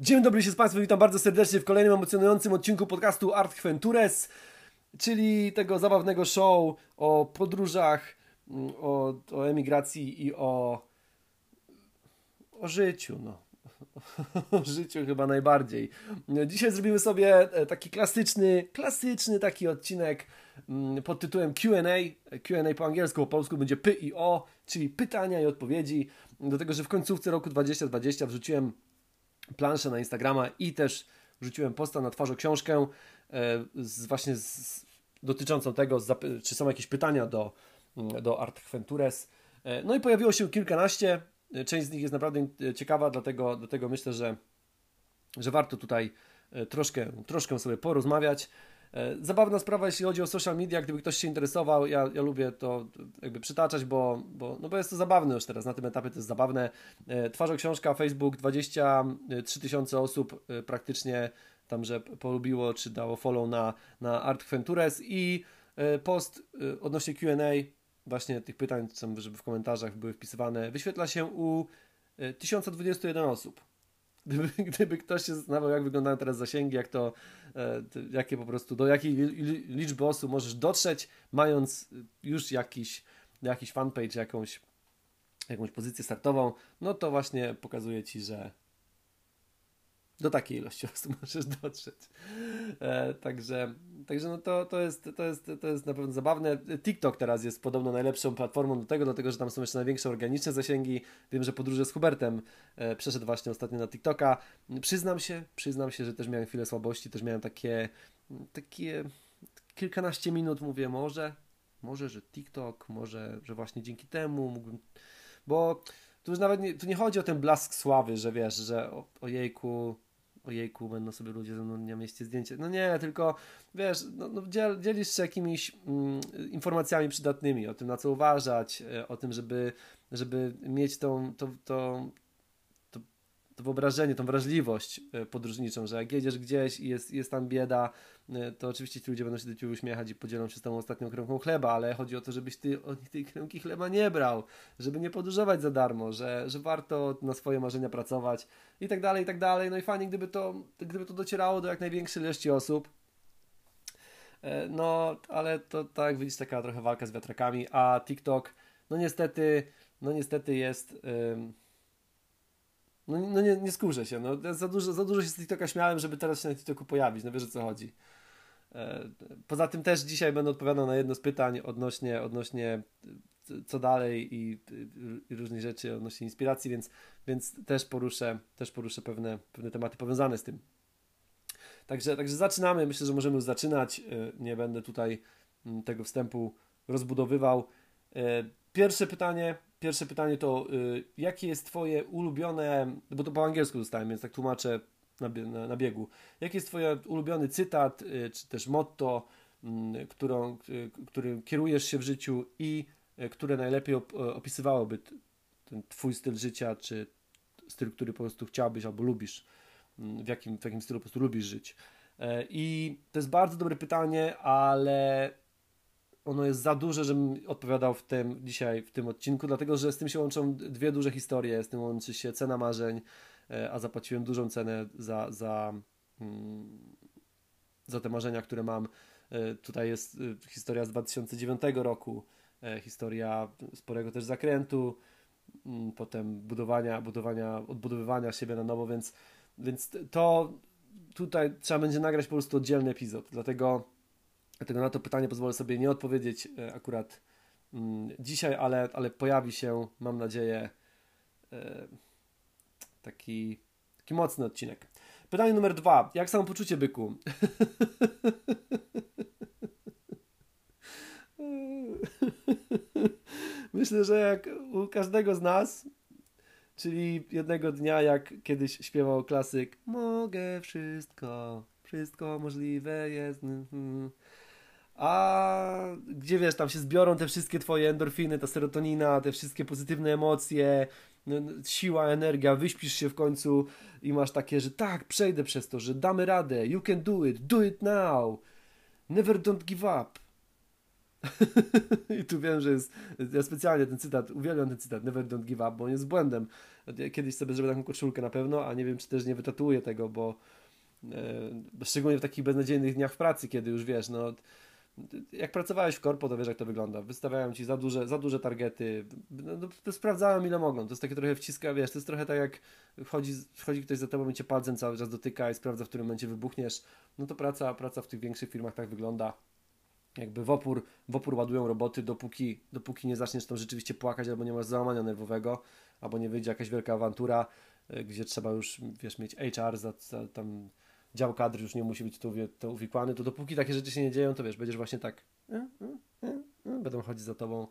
Dzień dobry się z Państwem, witam bardzo serdecznie w kolejnym emocjonującym odcinku podcastu Art Ventures, czyli tego zabawnego show o podróżach, mm, o, o emigracji i o, o życiu, no. O życiu chyba najbardziej. Dzisiaj zrobimy sobie e, taki klasyczny, klasyczny taki odcinek mm, pod tytułem Q&A. Q&A po angielsku, po polsku będzie P i O, czyli pytania i odpowiedzi. Do tego, że w końcówce roku 2020 wrzuciłem planszę na Instagrama i też wrzuciłem posta na twarzą książkę e, z, właśnie z, dotyczącą tego, czy są jakieś pytania do, do Art Ventures. E, no i pojawiło się kilkanaście. E, część z nich jest naprawdę ciekawa, dlatego, dlatego myślę, że, że warto tutaj troszkę, troszkę sobie porozmawiać. E, zabawna sprawa, jeśli chodzi o social media, gdyby ktoś się interesował, ja, ja lubię to jakby przytaczać, bo, bo, no bo jest to zabawne już teraz, na tym etapie to jest zabawne. E, twarzo książka, Facebook, 23 tysiące osób e, praktycznie tam, że polubiło czy dało follow na, na Art Ventures i post odnośnie Q&A, właśnie tych pytań, żeby w komentarzach były wpisywane, wyświetla się u 1021 osób. Gdyby, gdyby ktoś się zastanawiał, jak wyglądają teraz zasięgi, jak to, e, jakie po prostu, do jakiej liczby osób możesz dotrzeć, mając już jakiś, jakiś fanpage, jakąś, jakąś pozycję startową, no to właśnie pokazuje Ci, że do takiej ilości osób możesz dotrzeć. E, także także no to, to, jest, to, jest, to jest na pewno zabawne. TikTok teraz jest podobno najlepszą platformą do tego, dlatego że tam są jeszcze największe organiczne zasięgi. Wiem, że podróże z Hubertem e, przeszedł właśnie ostatnio na TikToka. Przyznam się, przyznam się, że też miałem chwilę słabości, też miałem takie, takie kilkanaście minut, mówię, może, może, że TikTok, może, że właśnie dzięki temu mógłbym, bo tu już nawet nie, tu nie chodzi o ten blask sławy, że wiesz, że o, ojejku, ojejku, będą sobie ludzie ze mną na mieście zdjęcie. No nie, tylko wiesz, no, no dziel, dzielisz się jakimiś mm, informacjami przydatnymi o tym, na co uważać, e, o tym, żeby, żeby mieć tą, to, to, to wyobrażenie, tą wrażliwość e, podróżniczą, że jak jedziesz gdzieś i jest, jest tam bieda, e, to oczywiście ci ludzie będą się do ciebie uśmiechać i podzielą się z tą ostatnią kromką chleba, ale chodzi o to, żebyś ty od tej kromki chleba nie brał, żeby nie podróżować za darmo, że, że warto na swoje marzenia pracować i tak dalej, i tak dalej. No i fajnie, gdyby to, gdyby to docierało do jak największej ilości osób. E, no, ale to tak widzisz, taka trochę walka z wiatrakami, a TikTok, no niestety, no niestety jest... no, no nie, nie skurzę się, no za dużo, za dużo się z TikToka śmiałem, żeby teraz się na TikToku pojawić, no wiesz o co chodzi. E, poza tym też dzisiaj będę odpowiadał na jedno z pytań odnośnie, odnośnie co dalej i, i różnych rzeczy odnośnie inspiracji, więc, więc też poruszę, też poruszę pewne, pewne tematy powiązane z tym. Także, także zaczynamy. Myślę, że możemy już zaczynać. E, nie będę tutaj tego wstępu rozbudowywał. E, pierwsze pytanie, pierwsze pytanie to, e, jakie jest Twoje ulubione, bo to po angielsku dostałem, więc tak tłumaczę na, na, na biegu. Jaki jest Twój ulubiony cytat, czy też motto, mm, którą, którym kierujesz się w życiu i które najlepiej opisywałoby ten twój styl życia, czy styl, który po prostu chciałbyś albo lubisz, mm, w jakim, w jakim stylu po prostu lubisz żyć. E, I to jest bardzo dobre pytanie, ale ono jest za duże, żebym odpowiadał w tym dzisiaj, w tym odcinku, dlatego że z tym się łączą dwie duże historie. Z tym łączy się cena marzeń, e, a zapłaciłem dużą cenę za, za, mm, za te marzenia, które mam. Tutaj jest historia z 2009 roku E, historia sporego też zakrętu, mm, potem budowania, budowania, odbudowywania siebie na nowo, więc, więc to tutaj trzeba będzie nagrać po prostu oddzielny epizod, dlatego, dlatego na to pytanie pozwolę sobie nie odpowiedzieć e, akurat mm, dzisiaj, ale, ale pojawi się, mam nadzieję, e, taki, taki mocny odcinek. Pytanie numer dwa. Jak samopoczucie, byku? Myślę, że jak u każdego z nas, czyli jednego dnia, jak kiedyś śpiewał klasyk Mogę wszystko, wszystko możliwe jest. Mhm. A gdzie wiesz, tam się zbiorą te wszystkie twoje endorfiny, ta serotonina, te wszystkie pozytywne emocje, siła, energia, wyśpisz się w końcu i masz takie, że tak, przejdę przez to, że damy radę, you can do it, do it now, never don't give up. I tu wiem, że jest, ja specjalnie ten cytat, uwielbiam ten cytat, never don't give up, bo on jest błędem. Kiedyś sobie zrobię taką koszulkę na pewno, a nie wiem, czy też nie wytatuję tego, bo e, szczególnie w takich beznadziejnych dniach w pracy, kiedy już wiesz, no jak pracowałeś w korpo, to wiesz jak to wygląda. Wystawiają ci za duże, za duże targety. No, no, sprawdzają ile mogą. To jest takie trochę wciska, wiesz, to jest trochę tak jak wchodzi, wchodzi ktoś za tobą i cię palcem cały czas dotyka i sprawdza, w którym momencie wybuchniesz. No to praca, praca w tych większych firmach tak wygląda. Jakby w opór, w opór ładują roboty, dopóki, dopóki nie zaczniesz tam rzeczywiście płakać, albo nie masz załamania nerwowego, albo nie wyjdzie jakaś wielka awantura, e, gdzie trzeba już, wiesz, mieć HR za, za tam dział kadr już nie musi być tu, to uwikłany, to dopóki takie rzeczy się nie dzieją, to wiesz, będziesz właśnie tak e, e, e, będą chodzić za tobą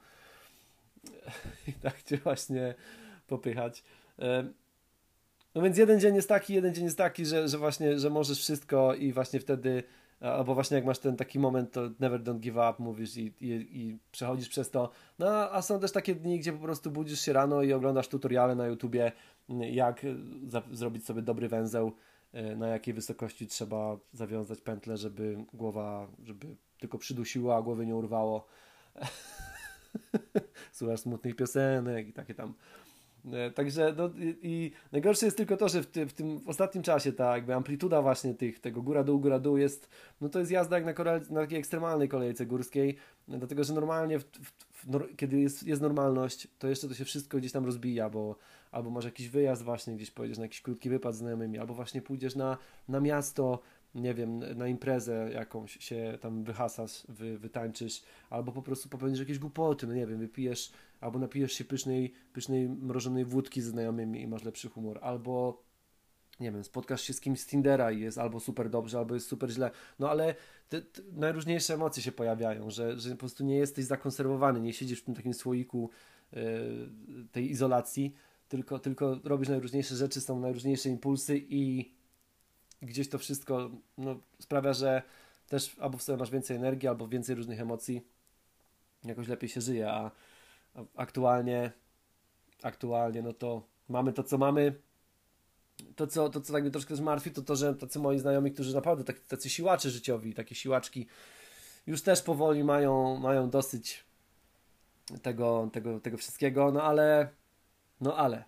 i tak cię właśnie popychać. No więc jeden dzień jest taki, jeden dzień jest taki, że, że właśnie, że możesz wszystko i właśnie wtedy albo właśnie jak masz ten taki moment, to never don't give up, mówisz i, i, i przechodzisz przez to. No a są też takie dni, gdzie po prostu budzisz się rano i oglądasz tutoriale na YouTubie, jak za, zrobić sobie dobry węzeł, na jakiej wysokości trzeba zawiązać pętlę, żeby głowa, żeby tylko przydusiła, a głowy nie urwało. Słuchasz smutnych piosenek i takie tam. E, także no, i, najgorsze jest tylko to, że w, ty, w tym ostatnim czasie ta jakby amplituda właśnie tych, tego góra-dół, góra-dół jest, no to jest jazda jak na, korel, na takiej ekstremalnej kolejce górskiej, dlatego, że normalnie w, w, kiedy jest, jest normalność, to jeszcze to się wszystko gdzieś tam rozbija, bo albo masz jakiś wyjazd właśnie, gdzieś pojedziesz na jakiś krótki wypad z znajomymi, albo właśnie pójdziesz na, na miasto, nie wiem, na imprezę jakąś się tam wyhasasz, wy, wytańczysz, albo po prostu popełnisz jakieś głupoty, no nie wiem, wypijesz, albo napijesz się pysznej, pysznej mrożonej wódki z znajomymi i masz lepszy humor, albo nie wiem, spotkasz się z kimś z Tindera i jest albo super dobrze, albo jest super źle. No ale te, te najróżniejsze emocje się pojawiają, że, że po prostu nie jesteś zakonserwowany, nie siedzisz w tym takim słoiku yy, tej izolacji, tylko, tylko robisz najróżniejsze rzeczy, są najróżniejsze impulsy i gdzieś to wszystko no, sprawia, że też albo w sobie masz więcej energii, albo więcej różnych emocji, jakoś lepiej się żyje, a, a aktualnie aktualnie no to mamy to, co mamy. To, co, to, co tak mnie troszkę też martwi, to to, że tacy moi znajomi, którzy naprawdę tacy, tacy siłacze życiowi, takie siłaczki, już też powoli mają, mają dosyć tego, tego, tego wszystkiego, no ale no ale.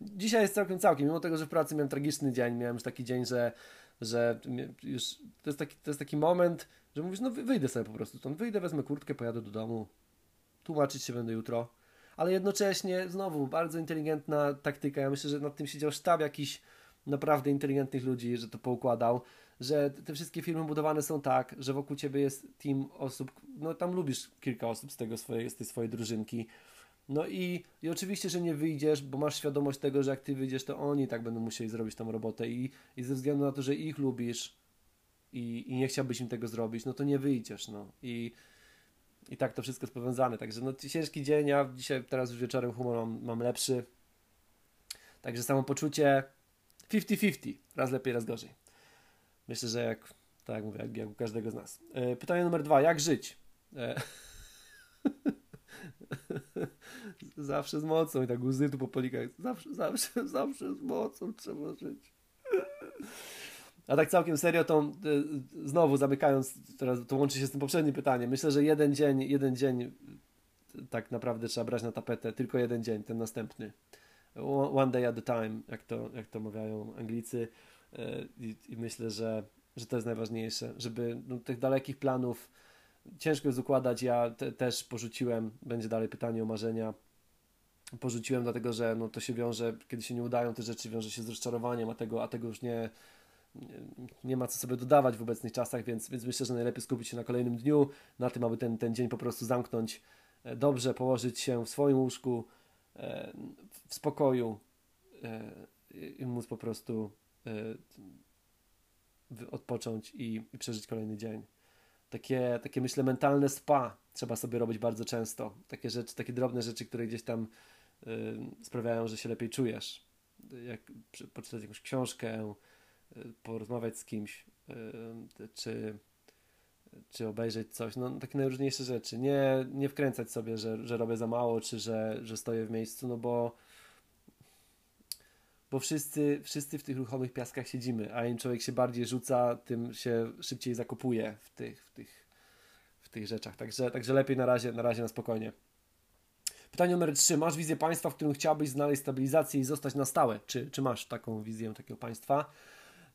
Dzisiaj jest całkiem całkiem, mimo tego, że w pracy miałem tragiczny dzień, miałem już taki dzień, że, że już to jest, taki, to jest taki moment, że mówisz, no wyjdę sobie po prostu stąd, wyjdę, wezmę kurtkę, pojadę do domu, tłumaczyć się będę jutro, ale jednocześnie znowu bardzo inteligentna taktyka, ja myślę, że nad tym siedział sztab jakiś naprawdę inteligentnych ludzi, że to poukładał, że te wszystkie firmy budowane są tak, że wokół ciebie jest team osób, no tam lubisz kilka osób z tego swojej, z tej swojej drużynki, no i, i oczywiście, że nie wyjdziesz, bo masz świadomość tego, że jak ty wyjdziesz, to oni tak będą musieli zrobić tą robotę i, i ze względu na to, że ich lubisz i, i nie chciałbyś im tego zrobić, no to nie wyjdziesz, no. I, i tak to wszystko jest powiązane. Także no ciężki dzień, ja dzisiaj teraz już wieczorem humor mam, mam lepszy. Także samopoczucie 50-50. Raz lepiej, raz gorzej. Myślę, że jak, tak jak mówię, jak, jak u każdego z nas. E, pytanie numer dwa. Jak żyć? E, zawsze z mocą i tak łzy tu po polikach. Zawsze, zawsze, zawsze z mocą trzeba żyć. A tak całkiem serio, to y, znowu zamykając, teraz to łączy się z tym poprzednim pytaniem. Myślę, że jeden dzień, jeden dzień tak naprawdę trzeba brać na tapetę, tylko jeden dzień, ten następny. One day at a time, jak to, jak to mawiają Anglicy. Y, I, i myślę, że, że to jest najważniejsze, żeby no, tych dalekich planów ciężko jest układać. Ja te, też porzuciłem, będzie dalej pytanie o marzenia. Porzuciłem dlatego, że no, to się wiąże, kiedy się nie udają te rzeczy, wiąże się z rozczarowaniem, a tego, a tego już nie, nie, ma co sobie dodawać w obecnych czasach, więc, więc myślę, że najlepiej skupić się na kolejnym dniu, na tym, aby ten, ten dzień po prostu zamknąć e, dobrze, położyć się w swoim łóżku, e, w spokoju e, i móc po prostu odpocząć i, i przeżyć kolejny dzień takie, takie myślę mentalne spa trzeba sobie robić bardzo często. Takie rzeczy, takie drobne rzeczy, które gdzieś tam y, sprawiają, że się lepiej czujesz. Jak poczytać jakąś książkę, y, porozmawiać z kimś, y, czy, czy obejrzeć coś. No takie najróżniejsze rzeczy. Nie, nie wkręcać sobie, że, że robię za mało, czy że, że stoję w miejscu, no bo bo wszyscy, wszyscy w tych ruchomych piaskach siedzimy, a im człowiek się bardziej rzuca, tym się szybciej zakopuje w tych, w tych, w tych rzeczach. Także, także lepiej na razie, na razie na spokojnie. Pytanie numer 3. Masz wizję państwa, w którym chciałbyś znaleźć stabilizację i zostać na stałe? Czy, czy masz taką wizję takiego państwa?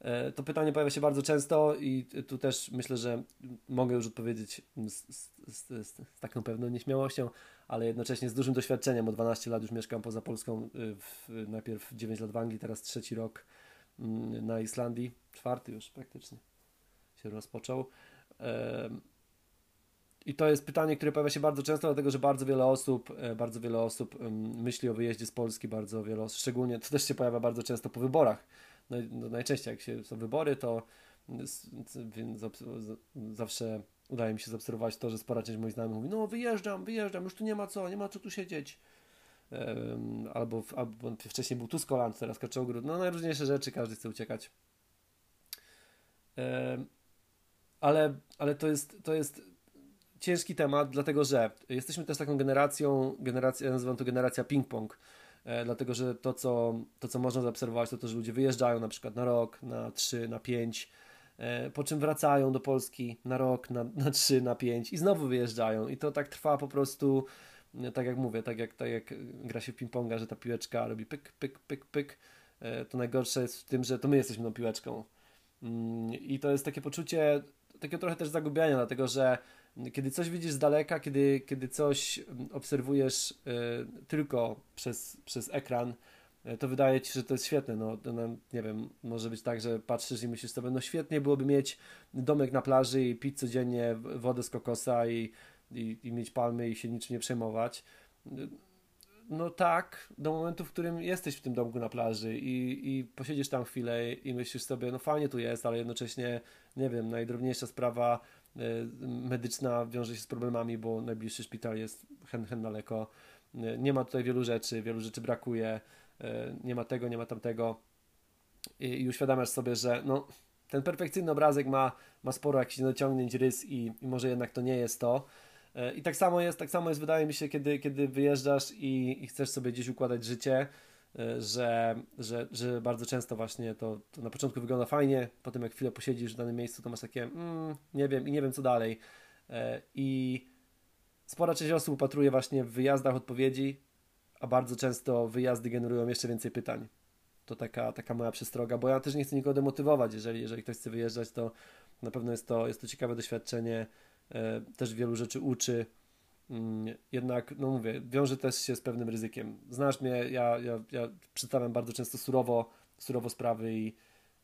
E, to pytanie pojawia się bardzo często i tu też myślę, że mogę już odpowiedzieć z, z, z, z taką pewną nieśmiałością, ale jednocześnie z dużym doświadczeniem. Od 12 lat już mieszkam poza Polską, y, w, najpierw 9 lat w Anglii, teraz trzeci rok mm, na Islandii, czwarty już praktycznie się rozpoczął. I to jest pytanie, które pojawia się bardzo często, dlatego że bardzo wiele osób, e, bardzo wiele osób myśli o wyjeździe z Polski, bardzo wiele osób, szczególnie to też się pojawia bardzo często po wyborach. No, no najczęściej jak się są wybory, to więc zawsze udaje mi się zaobserwować to, że spora część moich znajomych mówi, no wyjeżdżam, wyjeżdżam, już tu nie ma co, nie ma co tu siedzieć. albo, albo wcześniej był Tuskoland, teraz Kaczogród, no najróżniejsze rzeczy, każdy chce uciekać. ale, ale to jest, to jest ciężki temat, dlatego że jesteśmy też taką generacją, generacja, ja nazywam to generacja ping-pong, e, dlatego że to co, to, co można zaobserwować, to to, że ludzie wyjeżdżają na przykład na rok, na trzy, na pięć, po czym wracają do Polski na rok, na, na trzy, na pięć i znowu wyjeżdżają i to tak trwa po prostu, e, tak jak mówię, tak jak, tak jak gra się w ping-ponga, że ta piłeczka robi pyk, pyk, pyk, pyk, e, to najgorsze jest w tym, że to my jesteśmy tą piłeczką. Mm, I to jest takie poczucie, takiego trochę też zagubienia, dlatego że kiedy coś widzisz z daleka, kiedy, kiedy coś obserwujesz tylko przez, przez ekran, to wydaje ci się, że to jest świetne. No, no, nie wiem, może być tak, że patrzysz i myślisz sobie, no świetnie byłoby mieć domek na plaży i pić codziennie wodę z kokosa i, i, i mieć palmy i się niczym nie przejmować. No tak, do momentu, w którym jesteś w tym domku na plaży i, i posiedzisz tam chwilę i myślisz sobie, no fajnie tu jest, ale jednocześnie, nie wiem, najdrobniejsza sprawa Y, medyczna wiąże się z problemami, bo najbliższy szpital jest hen, hen daleko. Y, nie ma tutaj wielu rzeczy, wielu rzeczy brakuje, nie ma tego, nie ma tamtego. I, i uświadamiasz sobie, że no, ten perfekcyjny obrazek ma, ma sporo jakichś dociągnięć, rys i, i może jednak to nie jest to. I tak samo jest, tak samo jest wydaje mi się, kiedy, kiedy wyjeżdżasz i, i chcesz sobie gdzieś układać życie, E, że, że, że bardzo często właśnie to, to na początku wygląda fajnie, potem jak chwilę posiedzisz w danym miejscu, to masz takie mm, nie wiem i nie wiem co dalej. E, I spora część osób upatruje właśnie w wyjazdach odpowiedzi, a bardzo często wyjazdy generują jeszcze więcej pytań. To taka, taka moja przestroga, bo ja też nie chcę nikogo demotywować. Jeżeli, jeżeli ktoś chce wyjeżdżać, to na pewno jest to, jest to ciekawe doświadczenie, e, też wielu rzeczy uczy Mm, jednak, no mówię, wiąże też się z pewnym ryzykiem. Znasz mnie, ja, ja, ja przedstawiam bardzo często surowo, surowo sprawy i,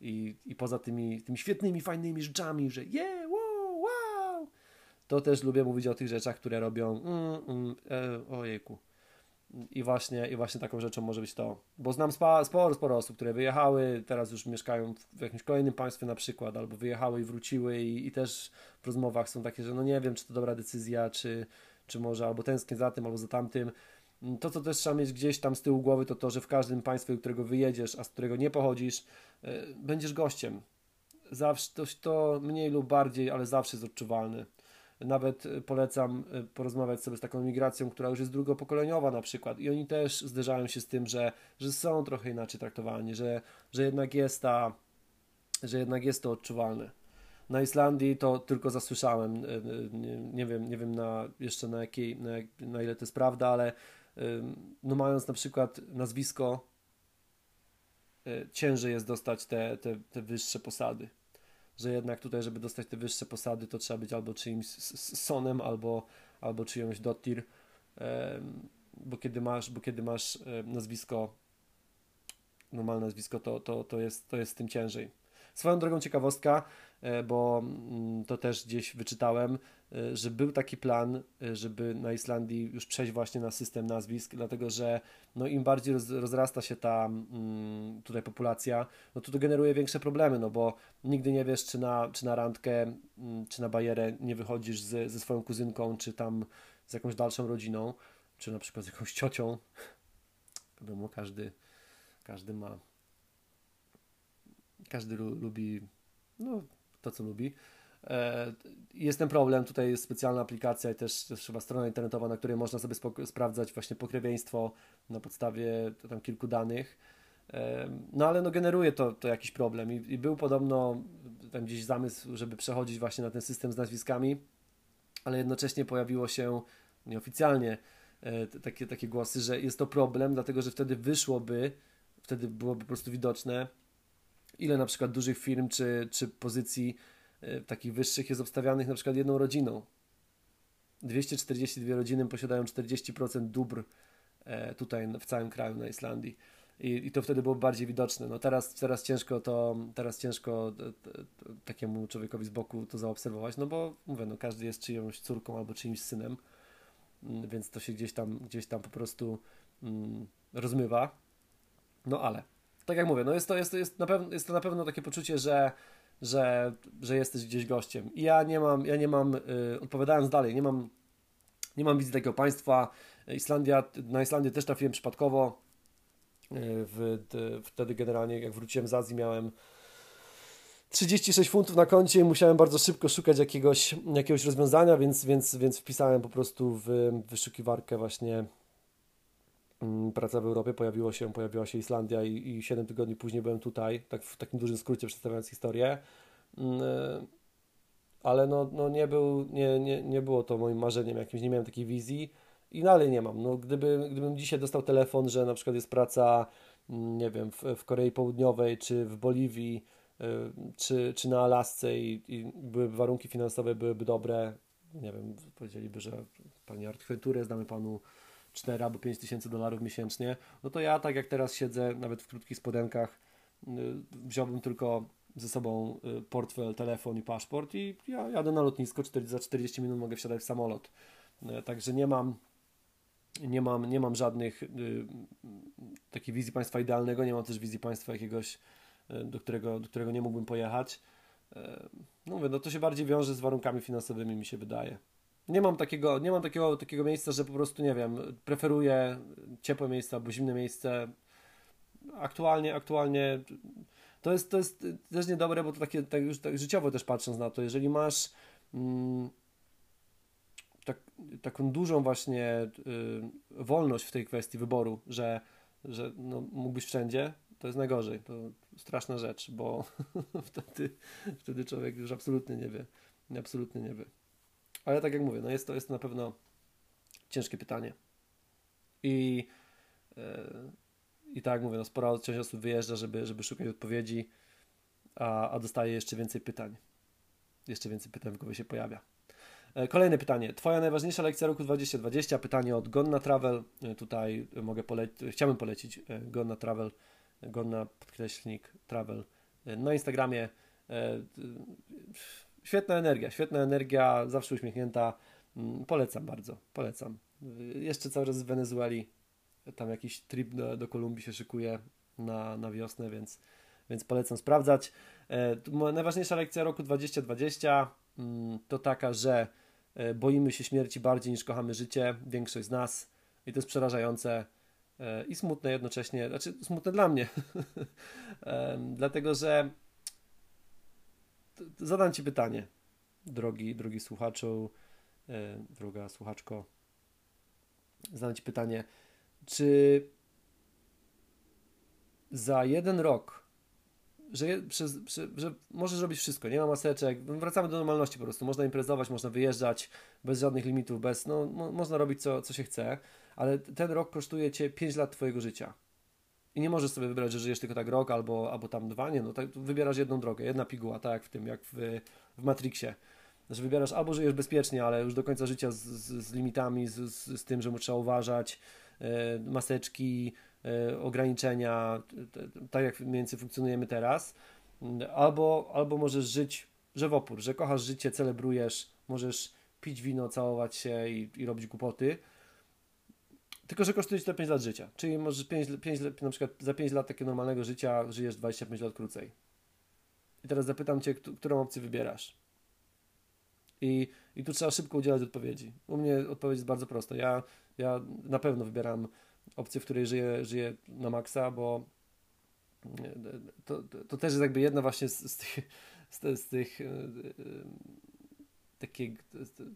i, i poza tymi, tymi świetnymi, fajnymi rzeczami, że yeah, wow, wow, to też lubię mówić o tych rzeczach, które robią mm, mm, e, ojejku. I właśnie, I właśnie taką rzeczą może być to. Bo znam sporo, sporo osób, które wyjechały, teraz już mieszkają w jakimś kolejnym państwie na przykład, albo wyjechały i wróciły i, i też w rozmowach są takie, że no nie wiem, czy to dobra decyzja, czy, czy może albo tęsknię za tym, albo za tamtym. To, co też trzeba mieć gdzieś tam z tyłu głowy, to to, że w każdym państwie, do którego wyjedziesz, a z którego nie pochodzisz, e, będziesz gościem. Zawsze to, to mniej lub bardziej, ale zawsze jest odczuwalny. Nawet e, polecam e, porozmawiać sobie z taką migracją, która już jest drugopokoleniowa na przykład i oni też zderzają się z tym, że, że są trochę inaczej traktowani, że, że jednak jest ta, że jednak jest to odczuwalne. Na Islandii to tylko zasłyszałem. E, nie, nie wiem, nie wiem na, jeszcze na, jakiej, na, na ile to jest prawda, ale no mając na przykład nazwisko, ciężej jest dostać te, te, te wyższe posady. Że jednak tutaj, żeby dostać te wyższe posady, to trzeba być albo czyimś sonem, albo, albo czyjąś dotir. Bo kiedy masz, bo kiedy masz nazwisko, normalne nazwisko, to, to, to, jest, to jest z tym ciężej. Swoją drogą ciekawostka, E, bo mm, to też gdzieś wyczytałem, e, że był taki plan, e, żeby na Islandii już przejść właśnie na system nazwisk, dlatego że no im bardziej roz, rozrasta się ta mm, tutaj populacja, no to to generuje większe problemy, no bo nigdy nie wiesz, czy na, czy na randkę, mm, czy na bajerę nie wychodzisz z, ze swoją kuzynką, czy tam z jakąś dalszą rodziną, czy na przykład z jakąś ciocią. Wiadomo, każdy, każdy ma każdy lubi no, to, co lubi. E, jest ten problem, tutaj jest specjalna aplikacja i też, też chyba strona internetowa, na której można sobie sprawdzać właśnie pokrewieństwo na podstawie tam kilku danych. E, no ale no generuje to, to jakiś problem I, i był podobno tam gdzieś zamysł, żeby przechodzić właśnie na ten system z nazwiskami, ale jednocześnie pojawiło się nieoficjalnie e, takie, takie głosy, że jest to problem, dlatego że wtedy wyszłoby, wtedy byłoby po prostu widoczne, ile na przykład dużych firm czy, czy pozycji takich wyższych jest obstawianych na przykład jedną rodziną. 242 rodziny posiadają 40% dóbr e, tutaj w całym kraju na Islandii. I, I, to wtedy było bardziej widoczne. No teraz, teraz ciężko to, teraz ciężko takiemu człowiekowi z boku to zaobserwować, no bo mówię, no każdy jest czyjąś córką albo czyimś synem, mm, więc to się gdzieś tam, gdzieś tam po prostu mm, rozmywa. No ale, tak jak mówię, no jest to, jest to, jest na pewno, jest to na pewno takie poczucie, że, że, że jesteś gdzieś gościem. I ja nie mam, ja nie mam, yy, odpowiadając dalej, nie mam, nie mam wizji takiego państwa. Islandia, na Islandię też trafiłem przypadkowo E, w, wtedy generalnie jak wróciłem z Azji miałem 36 funtów na koncie i musiałem bardzo szybko szukać jakiegoś, jakiegoś rozwiązania, więc, więc, więc wpisałem po prostu w wyszukiwarkę właśnie praca w Europie, pojawiło się, pojawiła się Islandia i, i 7 tygodni później byłem tutaj, tak w takim dużym skrócie przedstawiając historię. Mm, e, ale no, no nie, był, nie, nie, nie było to moim marzeniem jakimś, nie miałem takiej wizji i dalej nie mam. No, gdyby, gdybym dzisiaj dostał telefon, że na przykład jest praca, mm, nie wiem, w, w Korei Południowej, czy w Boliwii, y, czy, czy na Alasce i, i byłyby warunki finansowe byłyby dobre, nie wiem, powiedzieliby, że panie Artventurę znamy panu 4 albo 5 tysięcy dolarów miesięcznie, no to ja tak jak teraz siedzę, nawet w krótkich spodenkach, y, wziąłbym tylko ze sobą y, portfel, telefon i paszport i ja jadę na lotnisko, 40, za 40 minut mogę wsiadać w samolot. Także nie mam nie mam, nie mam żadnych y, takiej wizji państwa idealnego, nie mam też wizji państwa jakiegoś, y, do którego, do którego nie mógłbym pojechać. Y, no mówię, no to się bardziej wiąże z warunkami finansowymi, mi się wydaje. Nie mam takiego, nie mam takiego, takiego miejsca, że po prostu, nie wiem, preferuję ciepłe miejsce albo zimne miejsce. Aktualnie, aktualnie to jest, to jest też niedobre, bo to takie, tak już tak życiowo też patrząc na to, jeżeli masz mm, tak, taką dużą właśnie y, wolność w tej kwestii wyboru, że, że no, mógłbyś wszędzie, to jest najgorzej. To straszna rzecz, bo wtedy, wtedy człowiek już absolutnie nie wie. Absolutnie nie wie. Ale tak jak mówię, no jest to, jest to na pewno ciężkie pytanie. I, yy, i tak jak mówię, no spora część osób wyjeżdża, żeby, żeby szukać odpowiedzi, a, a dostaje jeszcze więcej pytań. Jeszcze więcej pytań w głowie się pojawia. E, kolejne pytanie. Twoja najważniejsza lekcja roku 2020? Pytanie od Gonna Travel. E, tutaj mogę polecić, chciałbym polecić Gonna Travel, Gonna podkreślnik Travel na Instagramie. Świetna energia, świetna energia, zawsze uśmiechnięta. Mm, polecam bardzo, polecam. Jeszcze cały czas z Wenezueli. Tam jakiś trip do, do Kolumbii się szykuje na, na wiosnę, więc, więc polecam sprawdzać. Najważniejsza lekcja roku 2020 mm, to taka, że E, boimy się śmierci bardziej niż kochamy życie, większość z nas i to jest przerażające e, i smutne jednocześnie, znaczy smutne dla mnie, dlatego że zadam Ci pytanie, drogi, drogi słuchaczu, e, droga słuchaczko, zadam Ci pytanie, czy za jeden rok że, przez, że możesz robić wszystko, nie ma maseczek, wracamy do normalności po prostu, można imprezować, można wyjeżdżać bez żadnych limitów, bez, no, mo, można robić co, co się chce, ale ten rok kosztuje Cię 5 lat Twojego życia. I nie możesz sobie wybrać, że żyjesz tylko tak rok albo, albo tam dwa, nie, no tak wybierasz jedną drogę, jedna piguła, tak jak w tym, jak w, w Matrixie. Że wybierasz albo żyjesz bezpiecznie, ale już do końca życia z, z, z limitami, z, z, z tym, że mu trzeba uważać, yy, maseczki, E, ograniczenia, tak jak mniej więcej funkcjonujemy teraz, albo, albo możesz żyć żywopór, że kochasz życie, celebrujesz, możesz pić wino, całować się i, i robić głupoty, tylko, że kosztuje ci to 5 lat życia. Czyli możesz 5, 5, na przykład za 5 lat takiego normalnego życia żyjesz 25 lat krócej. I teraz zapytam Cię, którą opcję wybierasz? I, I tu trzeba szybko udzielać odpowiedzi. U mnie odpowiedź jest bardzo prosta. Ja, ja na pewno wybieram opcję, w której żyję, żyję na maksa, bo to, to też jest jakby jedna właśnie z, z tych, z, z tych e, takie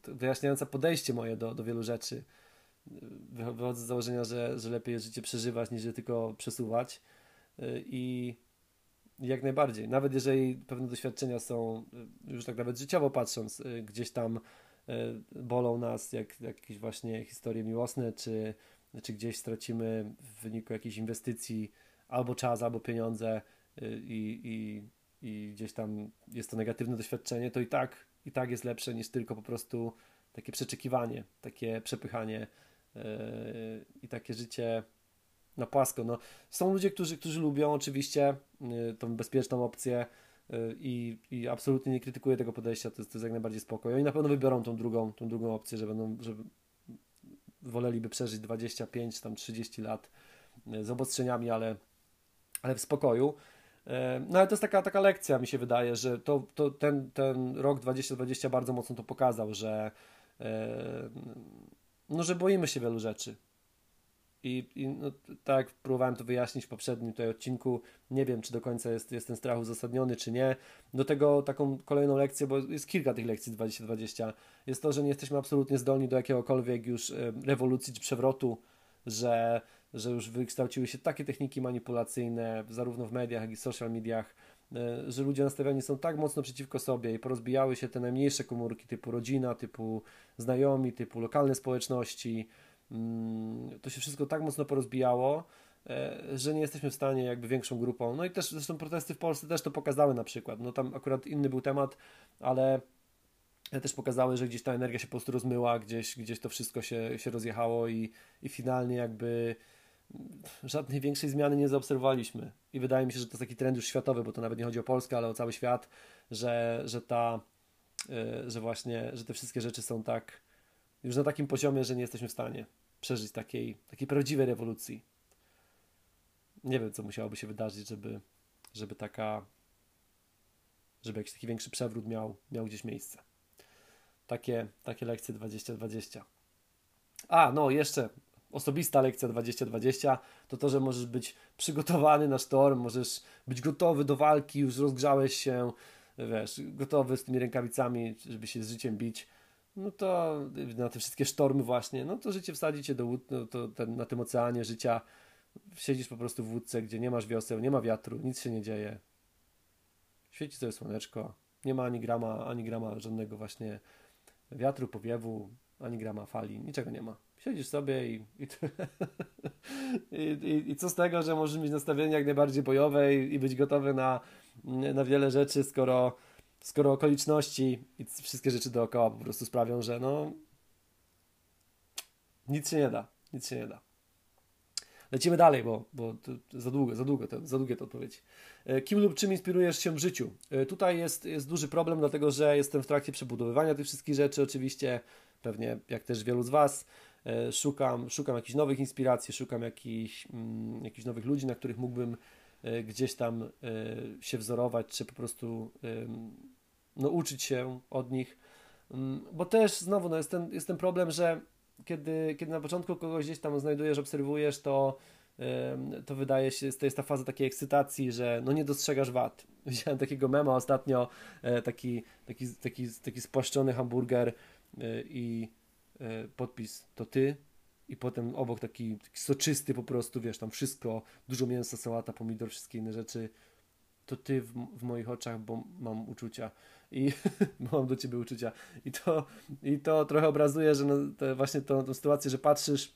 wyjaśniające podejście moje do, do wielu rzeczy. Wychodzę z założenia, że, że lepiej życie przeżywać niż je tylko przesuwać e, i jak najbardziej. Nawet jeżeli pewne doświadczenia są, już tak nawet życiowo patrząc, gdzieś tam bolą nas, jak jakieś właśnie historie miłosne, czy, czy gdzieś stracimy w wyniku jakiejś inwestycji albo czas, albo pieniądze i, i, i gdzieś tam jest to negatywne doświadczenie, to i tak, i tak jest lepsze niż tylko po prostu takie przeczekiwanie, takie przepychanie i takie życie na płasko. No, są ludzie, którzy, którzy lubią oczywiście yy, tą bezpieczną opcję yy, i, i absolutnie nie krytykuję tego podejścia, to jest, to jest jak najbardziej spokojnie. Oni na pewno wybiorą tą drugą, tą drugą opcję, że będą, że woleliby przeżyć 25, tam 30 lat z obostrzeniami, ale, ale w spokoju. No ale to jest taka, taka lekcja, mi się wydaje, że to, to ten, ten rok 2020 bardzo mocno to pokazał, że no, że boimy się wielu rzeczy. I, i no, tak próbowałem to wyjaśnić w poprzednim tutaj odcinku, nie wiem, czy do końca jest, jest ten strach uzasadniony, czy nie. Do tego taką kolejną lekcję, bo jest kilka tych lekcji 2020, jest to, że nie jesteśmy absolutnie zdolni do jakiegokolwiek już rewolucji czy przewrotu, że, że już wykształciły się takie techniki manipulacyjne, zarówno w mediach, jak i social mediach, E, że ludzie nastawiani są tak mocno przeciwko sobie i porozbijały się te najmniejsze komórki typu rodzina, typu znajomi, typu lokalne społeczności. Mm, to się wszystko tak mocno porozbijało, e, że nie jesteśmy w stanie jakby większą grupą. No i też zresztą protesty w Polsce też to pokazały na przykład. No tam akurat inny był temat, ale też pokazały, że gdzieś ta energia się po prostu rozmyła, gdzieś, gdzieś to wszystko się, się rozjechało i, i finalnie jakby żadnej większej zmiany nie zaobserwowaliśmy. I wydaje mi się, że to jest taki trend już światowy, bo to nawet nie chodzi o Polskę, ale o cały świat, że, że ta, yy, że właśnie, że te wszystkie rzeczy są tak już na takim poziomie, że nie jesteśmy w stanie przeżyć takiej, takiej prawdziwej rewolucji. Nie wiem, co musiałoby się wydarzyć, żeby, żeby taka, żeby jakiś taki większy przewrót miał, miał gdzieś miejsce. Takie, takie lekcje 2020. A, no jeszcze osobista lekcja 2020 to to, że możesz być przygotowany na sztorm, możesz być gotowy do walki, już rozgrzałeś się, wiesz, gotowy z tymi rękawicami, żeby się z życiem bić. No to na te wszystkie sztormy właśnie, no to życie wsadzi cię do łód, no to ten, na tym oceanie życia siedzisz po prostu w łódce, gdzie nie masz wioseł, nie ma wiatru, nic się nie dzieje. Świeci sobie słoneczko, nie ma ani grama, ani grama żadnego właśnie wiatru, powiewu, ani grama fali, niczego nie ma. Siedzisz sobie i, i, i, i, co z tego, że możesz mieć nastawienie jak najbardziej bojowe i, i być gotowy na, na wiele rzeczy, skoro, skoro okoliczności i wszystkie rzeczy dookoła po prostu sprawią, że no nic się nie da, nic się nie da. Lecimy dalej, bo, bo za długo, za długo, to, za długie to odpowiedź. E, kim lub czym inspirujesz się w życiu? E, tutaj jest, jest duży problem, dlatego że jestem w trakcie przebudowywania tych wszystkich rzeczy, oczywiście, pewnie jak też wielu z Was. E, szukam, szukam jakichś nowych inspiracji, szukam jakichś, mm, jakichś nowych ludzi, na których mógłbym e, gdzieś tam e, się wzorować, czy po prostu no, uczyć się od nich. Mm, bo też znowu no, jest, ten, jest ten problem, że kiedy, kiedy na początku kogoś gdzieś tam znajdujesz, obserwujesz, to, to wydaje się, to jest ta faza takiej ekscytacji, że no nie dostrzegasz wad. Widziałem takiego mema ostatnio, taki, taki, taki, taki spłaszczony hamburger i podpis to ty i potem obok taki, taki soczysty po prostu, wiesz, tam wszystko, dużo mięsa, sałata, pomidor, wszystkie inne rzeczy, to ty w, w moich oczach, bo mam uczucia. I mam do ciebie uczucia. I to, i to trochę obrazuje, że no, właśnie tą, tą sytuację, że patrzysz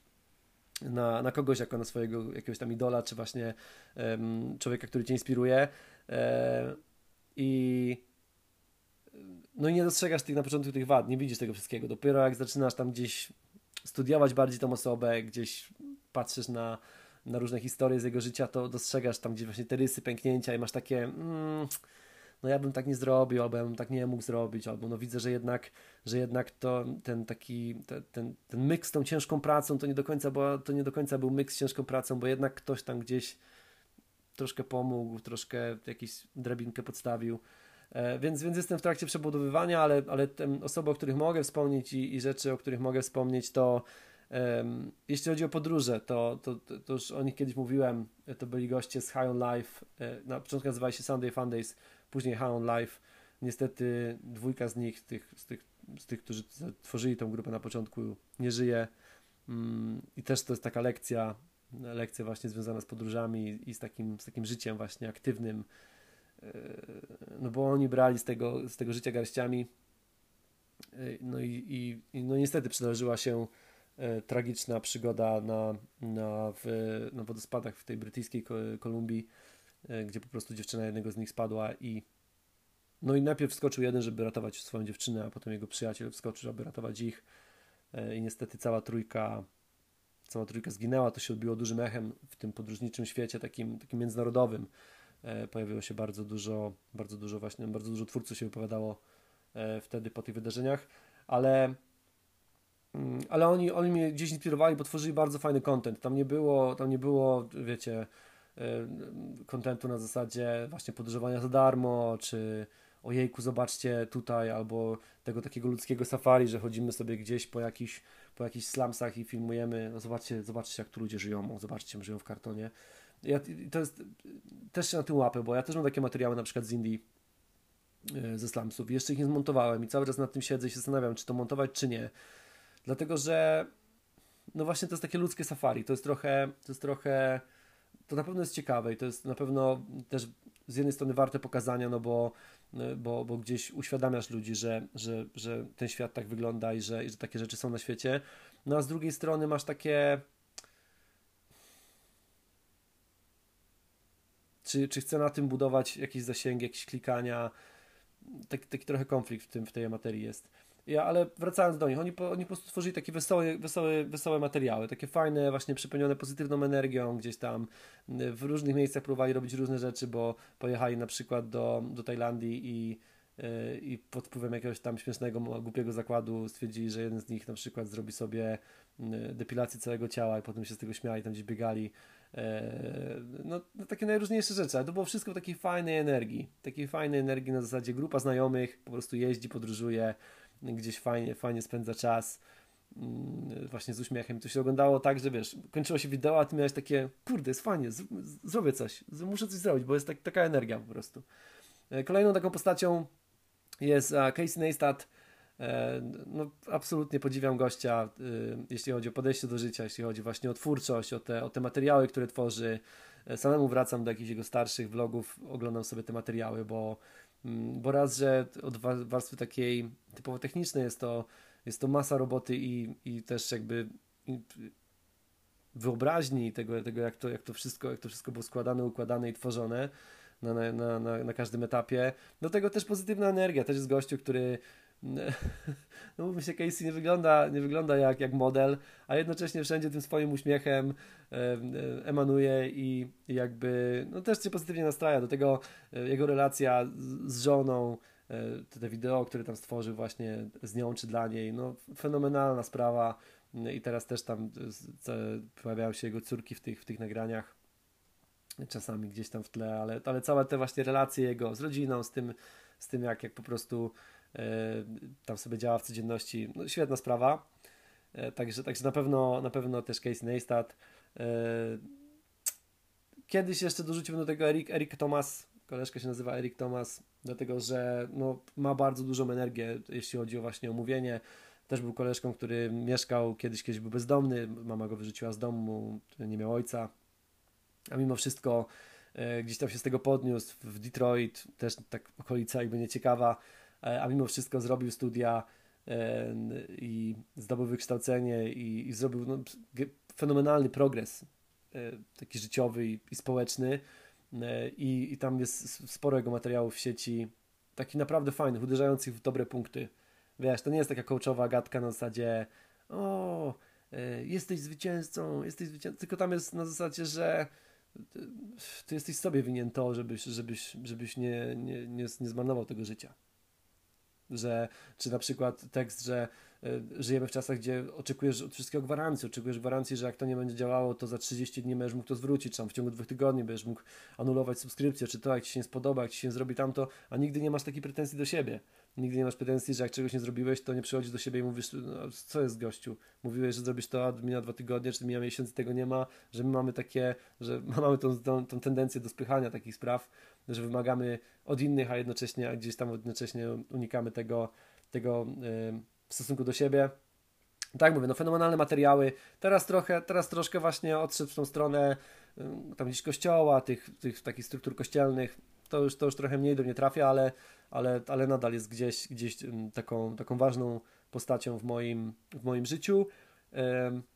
na, na kogoś jako na swojego jakiegoś tam idola, czy właśnie um, człowieka, który cię inspiruje. E, i no i nie dostrzegasz tych na początku tych wad, nie widzisz tego wszystkiego. Dopiero jak zaczynasz tam gdzieś studiować bardziej tą osobę, gdzieś patrzysz na, na różne historie z jego życia, to dostrzegasz tam gdzieś właśnie te rysy, pęknięcia i masz takie mm, no ja bym tak nie zrobił, albo ja bym tak nie mógł zrobić, albo no widzę, że jednak, że jednak to ten taki, ten, ten, ten myk z tą ciężką pracą, to nie do końca, bo to nie do końca był myk z ciężką pracą, bo jednak ktoś tam gdzieś troszkę pomógł, troszkę jakąś drabinkę podstawił. E, więc, więc jestem w trakcie przebudowywania, ale, ale osoby, o których mogę wspomnieć i, i rzeczy, o których mogę wspomnieć, to um, jeśli chodzi o podróże, to, to, to, już o nich kiedyś mówiłem, to byli goście z High on Life, e, na początku nazywali się Sunday Fun Days, później High on Life. Niestety dwójka z nich, tych, z, tych, z tych, którzy tworzyli tą grupę na początku, nie żyje. Um, I też to jest taka lekcja, lekcja właśnie związana z podróżami i z takim, z takim życiem właśnie aktywnym, no bo oni brali z tego, z tego życia garściami no i, i no niestety przydarzyła się tragiczna przygoda na, na, w, na wodospadach w tej brytyjskiej Kolumbii, gdzie po prostu dziewczyna jednego z nich spadła i no i najpierw wskoczył jeden, żeby ratować swoją dziewczynę, a potem jego przyjaciel wskoczył, żeby ratować ich i niestety cała trójka cała trójka zginęła, to się odbiło dużym echem w tym podróżniczym świecie, takim, takim międzynarodowym. E, pojawiło się bardzo dużo, bardzo dużo właśnie, bardzo dużo twórców się wypowiadało e, wtedy po tych wydarzeniach, ale mm, ale oni, oni mnie gdzieś inspirowali, bo tworzyli bardzo fajny content. Tam nie było, tam nie było, wiecie, kontentu na zasadzie właśnie podróżowania za darmo, czy ojejku, zobaczcie tutaj, albo tego takiego ludzkiego safari, że chodzimy sobie gdzieś po jakichś po jakichś slumsach i filmujemy, no zobaczcie, zobaczcie jak tu ludzie żyją, zobaczcie, żyją w kartonie. Ja, to jest, też się na tym łapę, bo ja też mam takie materiały na przykład z Indii, e, ze slumsów i jeszcze ich nie zmontowałem i cały czas nad tym siedzę i się zastanawiam, czy to montować, czy nie. Dlatego, że no właśnie to jest takie ludzkie safari, to jest trochę, to jest trochę, to na pewno jest ciekawe i to jest na pewno też z jednej strony warte pokazania, no bo Y, bo, bo gdzieś uświadamiasz ludzi, że, że, że ten świat tak wygląda i że, i że takie rzeczy są na świecie. No a z drugiej strony masz takie. Czy, czy chcę na tym budować jakieś zasięgi, jakieś klikania? Taki, taki trochę konflikt w, tym, w tej materii jest. Ja, ale wracając do nich, oni po, oni po prostu tworzyli takie wesołe, wesołe, wesołe materiały, takie fajne, właśnie przepełnione pozytywną energią, gdzieś tam w różnych miejscach próbowali robić różne rzeczy, bo pojechali na przykład do, do Tajlandii i, yy, i pod wpływem jakiegoś tam śmiesznego, głupiego zakładu stwierdzili, że jeden z nich na przykład zrobi sobie yy, depilację całego ciała i potem się z tego śmiali, tam gdzieś biegali. Yy, no, no, takie najróżniejsze rzeczy, ale to było wszystko w takiej fajnej energii, takiej fajnej energii na zasadzie grupa znajomych, po prostu jeździ, podróżuje, gdzieś fajnie, fajnie spędza czas mm, właśnie z uśmiechem. To się oglądało tak, że wiesz, kończyło się wideo, a ty miałeś takie, kurde, jest fajnie, z, zrobię coś, muszę coś zrobić, bo jest tak, taka energia po prostu. E, kolejną taką postacią jest Casey Neistat. E, no, absolutnie podziwiam gościa, e, jeśli chodzi o podejście do życia, jeśli chodzi właśnie o twórczość, o te, o te materiały, które tworzy. Samemu wracam do jakichś jego starszych vlogów, oglądam sobie te materiały, bo Mm, bo raz, że od warstwy takiej typowo technicznej jest to, jest to masa roboty i, i też jakby wyobraźni tego, tego jak, to, jak, to wszystko, jak to wszystko było składane, układane i tworzone na, na, na, na każdym etapie. Do tego też pozytywna energia, też jest gościu, który no mówmy się, Casey nie wygląda, nie wygląda jak, jak model, a jednocześnie wszędzie tym swoim uśmiechem e, emanuje i, jakby no też cię pozytywnie nastraja. Do tego e, jego relacja z, żoną, e, te wideo, które tam stworzył właśnie z nią czy dla niej, no fenomenalna sprawa i teraz też tam pojawiają się jego córki w tych, w tych nagraniach czasami gdzieś tam w tle, ale, ale całe te właśnie relacje jego z rodziną, z tym, z tym jak, jak po prostu E, tam sobie działa w codzienności. No, świetna sprawa. E, także, także na pewno na pewno też Casey Neistat. E, kiedyś jeszcze dorzuciłbym do tego Eric, Eric Thomas, koleżka się nazywa Eric Thomas, dlatego że no, ma bardzo dużą energię, jeśli chodzi o właśnie o mówienie. Też był koleżką, który mieszkał kiedyś, kiedyś był bezdomny, mama go wyrzuciła z domu, nie miał ojca, a mimo wszystko gdzieś tam się z tego podniósł, w Detroit, też tak okolica jakby nieciekawa, E, a mimo wszystko zrobił studia e, i zdobył wykształcenie i, i zrobił no, fenomenalny progres e, taki życiowy i, i społeczny. I, i tam jest sporo jego materiałów w sieci. Taki naprawdę fajnych, uderzających w dobre punkty. Wiesz, to nie jest taka coachowa gadka na zasadzie o, jesteś zwycięzcą, jesteś zwycięzcą, tylko tam jest na zasadzie, że ty jesteś sobie winien to, żebyś, żebyś, żebyś nie, nie, nie, nie zmarnował tego życia że, czy na przykład tekst, że żyjemy w czasach, gdzie oczekujesz od wszystkiego gwarancji, oczekujesz gwarancji, że jak to nie będzie działało, to za 30 dni będziesz mógł to zwrócić, czy tam w ciągu dwóch tygodni będziesz mógł anulować subskrypcję, czy to, jak Ci się nie spodoba, jak Ci się nie zrobi tamto, a nigdy nie masz takiej pretensji do siebie. Nigdy nie masz pretensji, że jak czegoś nie zrobiłeś, to nie przychodzisz do siebie i mówisz, no, co jest gościu? Mówiłeś, że zrobisz to, a mija dwa tygodnie, czy mija miesiąc, tego nie ma, że my mamy takie, że mamy tą, tą, tą tendencję do spychania takich spraw, że wymagamy od innych, a jednocześnie a gdzieś tam jednocześnie unikamy tego, tego w stosunku do siebie. Tak mówię, no fenomenalne materiały. Teraz trochę, teraz troszkę właśnie odszedł w tą stronę tam gdzieś kościoła, tych, tych takich struktur kościelnych. to już, to już trochę mniej do mnie trafia, ale, ale, ale nadal jest gdzieś, gdzieś taką, taką ważną postacią w moim, w moim życiu.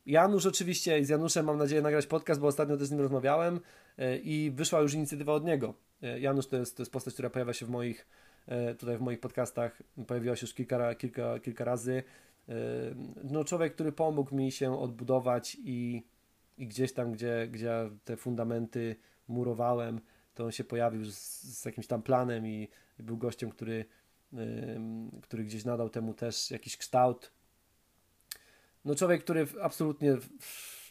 Janusz oczywiście, z Januszem mam nadzieję nagrać podcast, bo ostatnio też z nim rozmawiałem e, i wyszła już inicjatywa od niego. E, Janusz to jest, to jest postać, która pojawia się w moich, tutaj w moich podcastach, pojawiła się już kilka, kilka, kilka razy. No człowiek, który pomógł mi się odbudować i, i gdzieś tam, gdzie, gdzie te fundamenty murowałem, to on się pojawił z, z jakimś tam planem i, i był gościem, który, który gdzieś nadał temu też jakiś kształt no człowiek, który absolutnie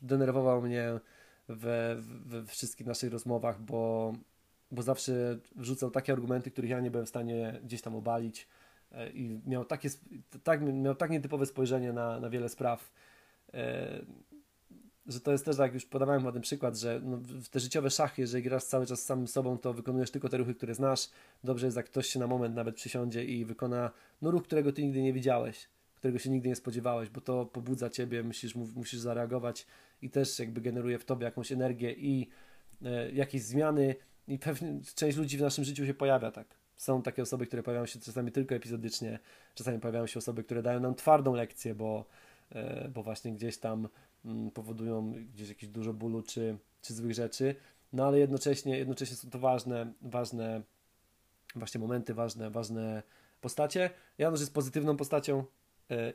denerwował mnie we, we wszystkich naszych rozmowach, bo, bo zawsze wrzucał takie argumenty, których ja nie byłem w stanie gdzieś tam obalić e, i miał takie, tak, miał tak nietypowe spojrzenie na, na wiele spraw, e, że to jest też, tak jak już podawałem ładny przykład, że no, w te życiowe szachy, jeżeli grasz cały czas z samym sobą, to wykonujesz tylko te ruchy, które znasz. Dobrze jest, jak ktoś się na moment nawet przysiądzie i wykona no, ruch, którego ty nigdy nie widziałeś którego się nigdy nie spodziewałeś, bo to pobudza ciebie, musisz, musisz zareagować i też jakby generuje w tobie jakąś energię i e, jakieś zmiany i pewnie część ludzi w naszym życiu się pojawia tak. Są takie osoby, które pojawiają się czasami tylko epizodycznie, czasami pojawiają się osoby, które dają nam twardą lekcję, bo, e, bo właśnie gdzieś tam mm, powodują gdzieś jakieś dużo bólu czy, czy złych rzeczy, no ale jednocześnie, jednocześnie są to ważne, ważne właśnie momenty, ważne, ważne postacie. Janusz jest pozytywną postacią,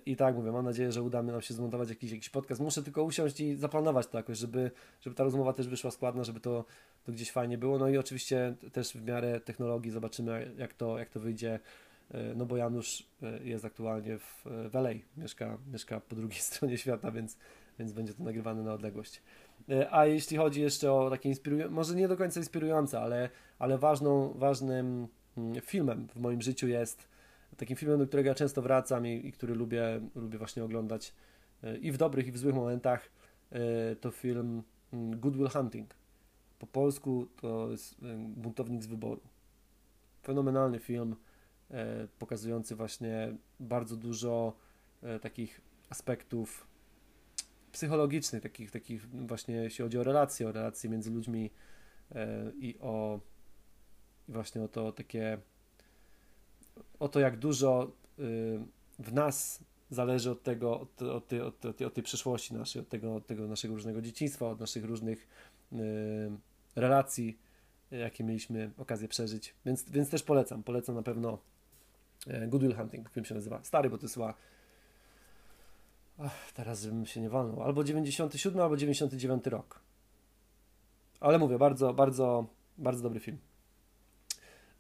I tak mówię, mam nadzieję, że uda nam się zmontować jakiś, jakiś podcast. Muszę tylko usiąść i zaplanować to jakoś, żeby, żeby ta rozmowa też wyszła składna, żeby to, to gdzieś fajnie było. No i oczywiście też w miarę technologii zobaczymy, jak to, jak to wyjdzie. E, no bo Janusz e, jest aktualnie w, w mieszka, mieszka po drugiej stronie świata, więc, więc będzie to nagrywane na odległość. A jeśli chodzi jeszcze o takie inspirujące, może nie do końca inspirujące, ale, ale ważną, ważnym mm, filmem w moim życiu jest takim filmem, do którego ja często wracam i, i który lubię, lubię właśnie oglądać e, i w dobrych, i w złych momentach, e, to film mm, Good Will Hunting. Po polsku to jest e, Buntownik z wyboru. Fenomenalny film, pokazujący właśnie bardzo dużo takich aspektów psychologicznych, takich, takich właśnie jeśli chodzi o relacje, o relacje między ludźmi i o i właśnie o to takie o to, jak dużo y, w nas zależy od tego, od, od, tej, od, tej, od tej przyszłości naszej, od tego, od tego naszego różnego dzieciństwa, od naszych różnych y, relacji, jakie mieliśmy okazję przeżyć. Więc, więc też polecam. Polecam na pewno e, Good Will Hunting, film się nazywa. Stary, bo to jest Ach, teraz bym się nie walnął. Albo 97, albo 99 rok. Ale mówię, bardzo, bardzo, bardzo dobry film.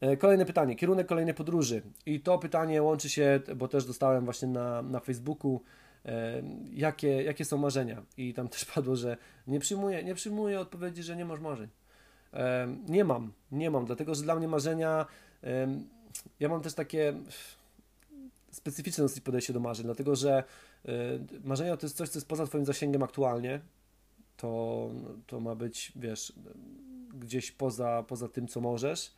E, kolejne pytanie, kierunek kolejnej podróży. I to pytanie łączy się, bo też dostałem właśnie na, na Facebooku, e, jakie, jakie są marzenia. I tam też padło, że nie przyjmuję, nie przyjmuję odpowiedzi, że nie masz marzeń. E, nie mam, nie mam, dlatego że dla mnie marzenia, ja mam też takie specyficzne dosyć podejście do marzeń, dlatego że marzenia to jest coś, co jest poza Twoim zasięgiem aktualnie. To, to ma być, wiesz, gdzieś poza, poza tym, co możesz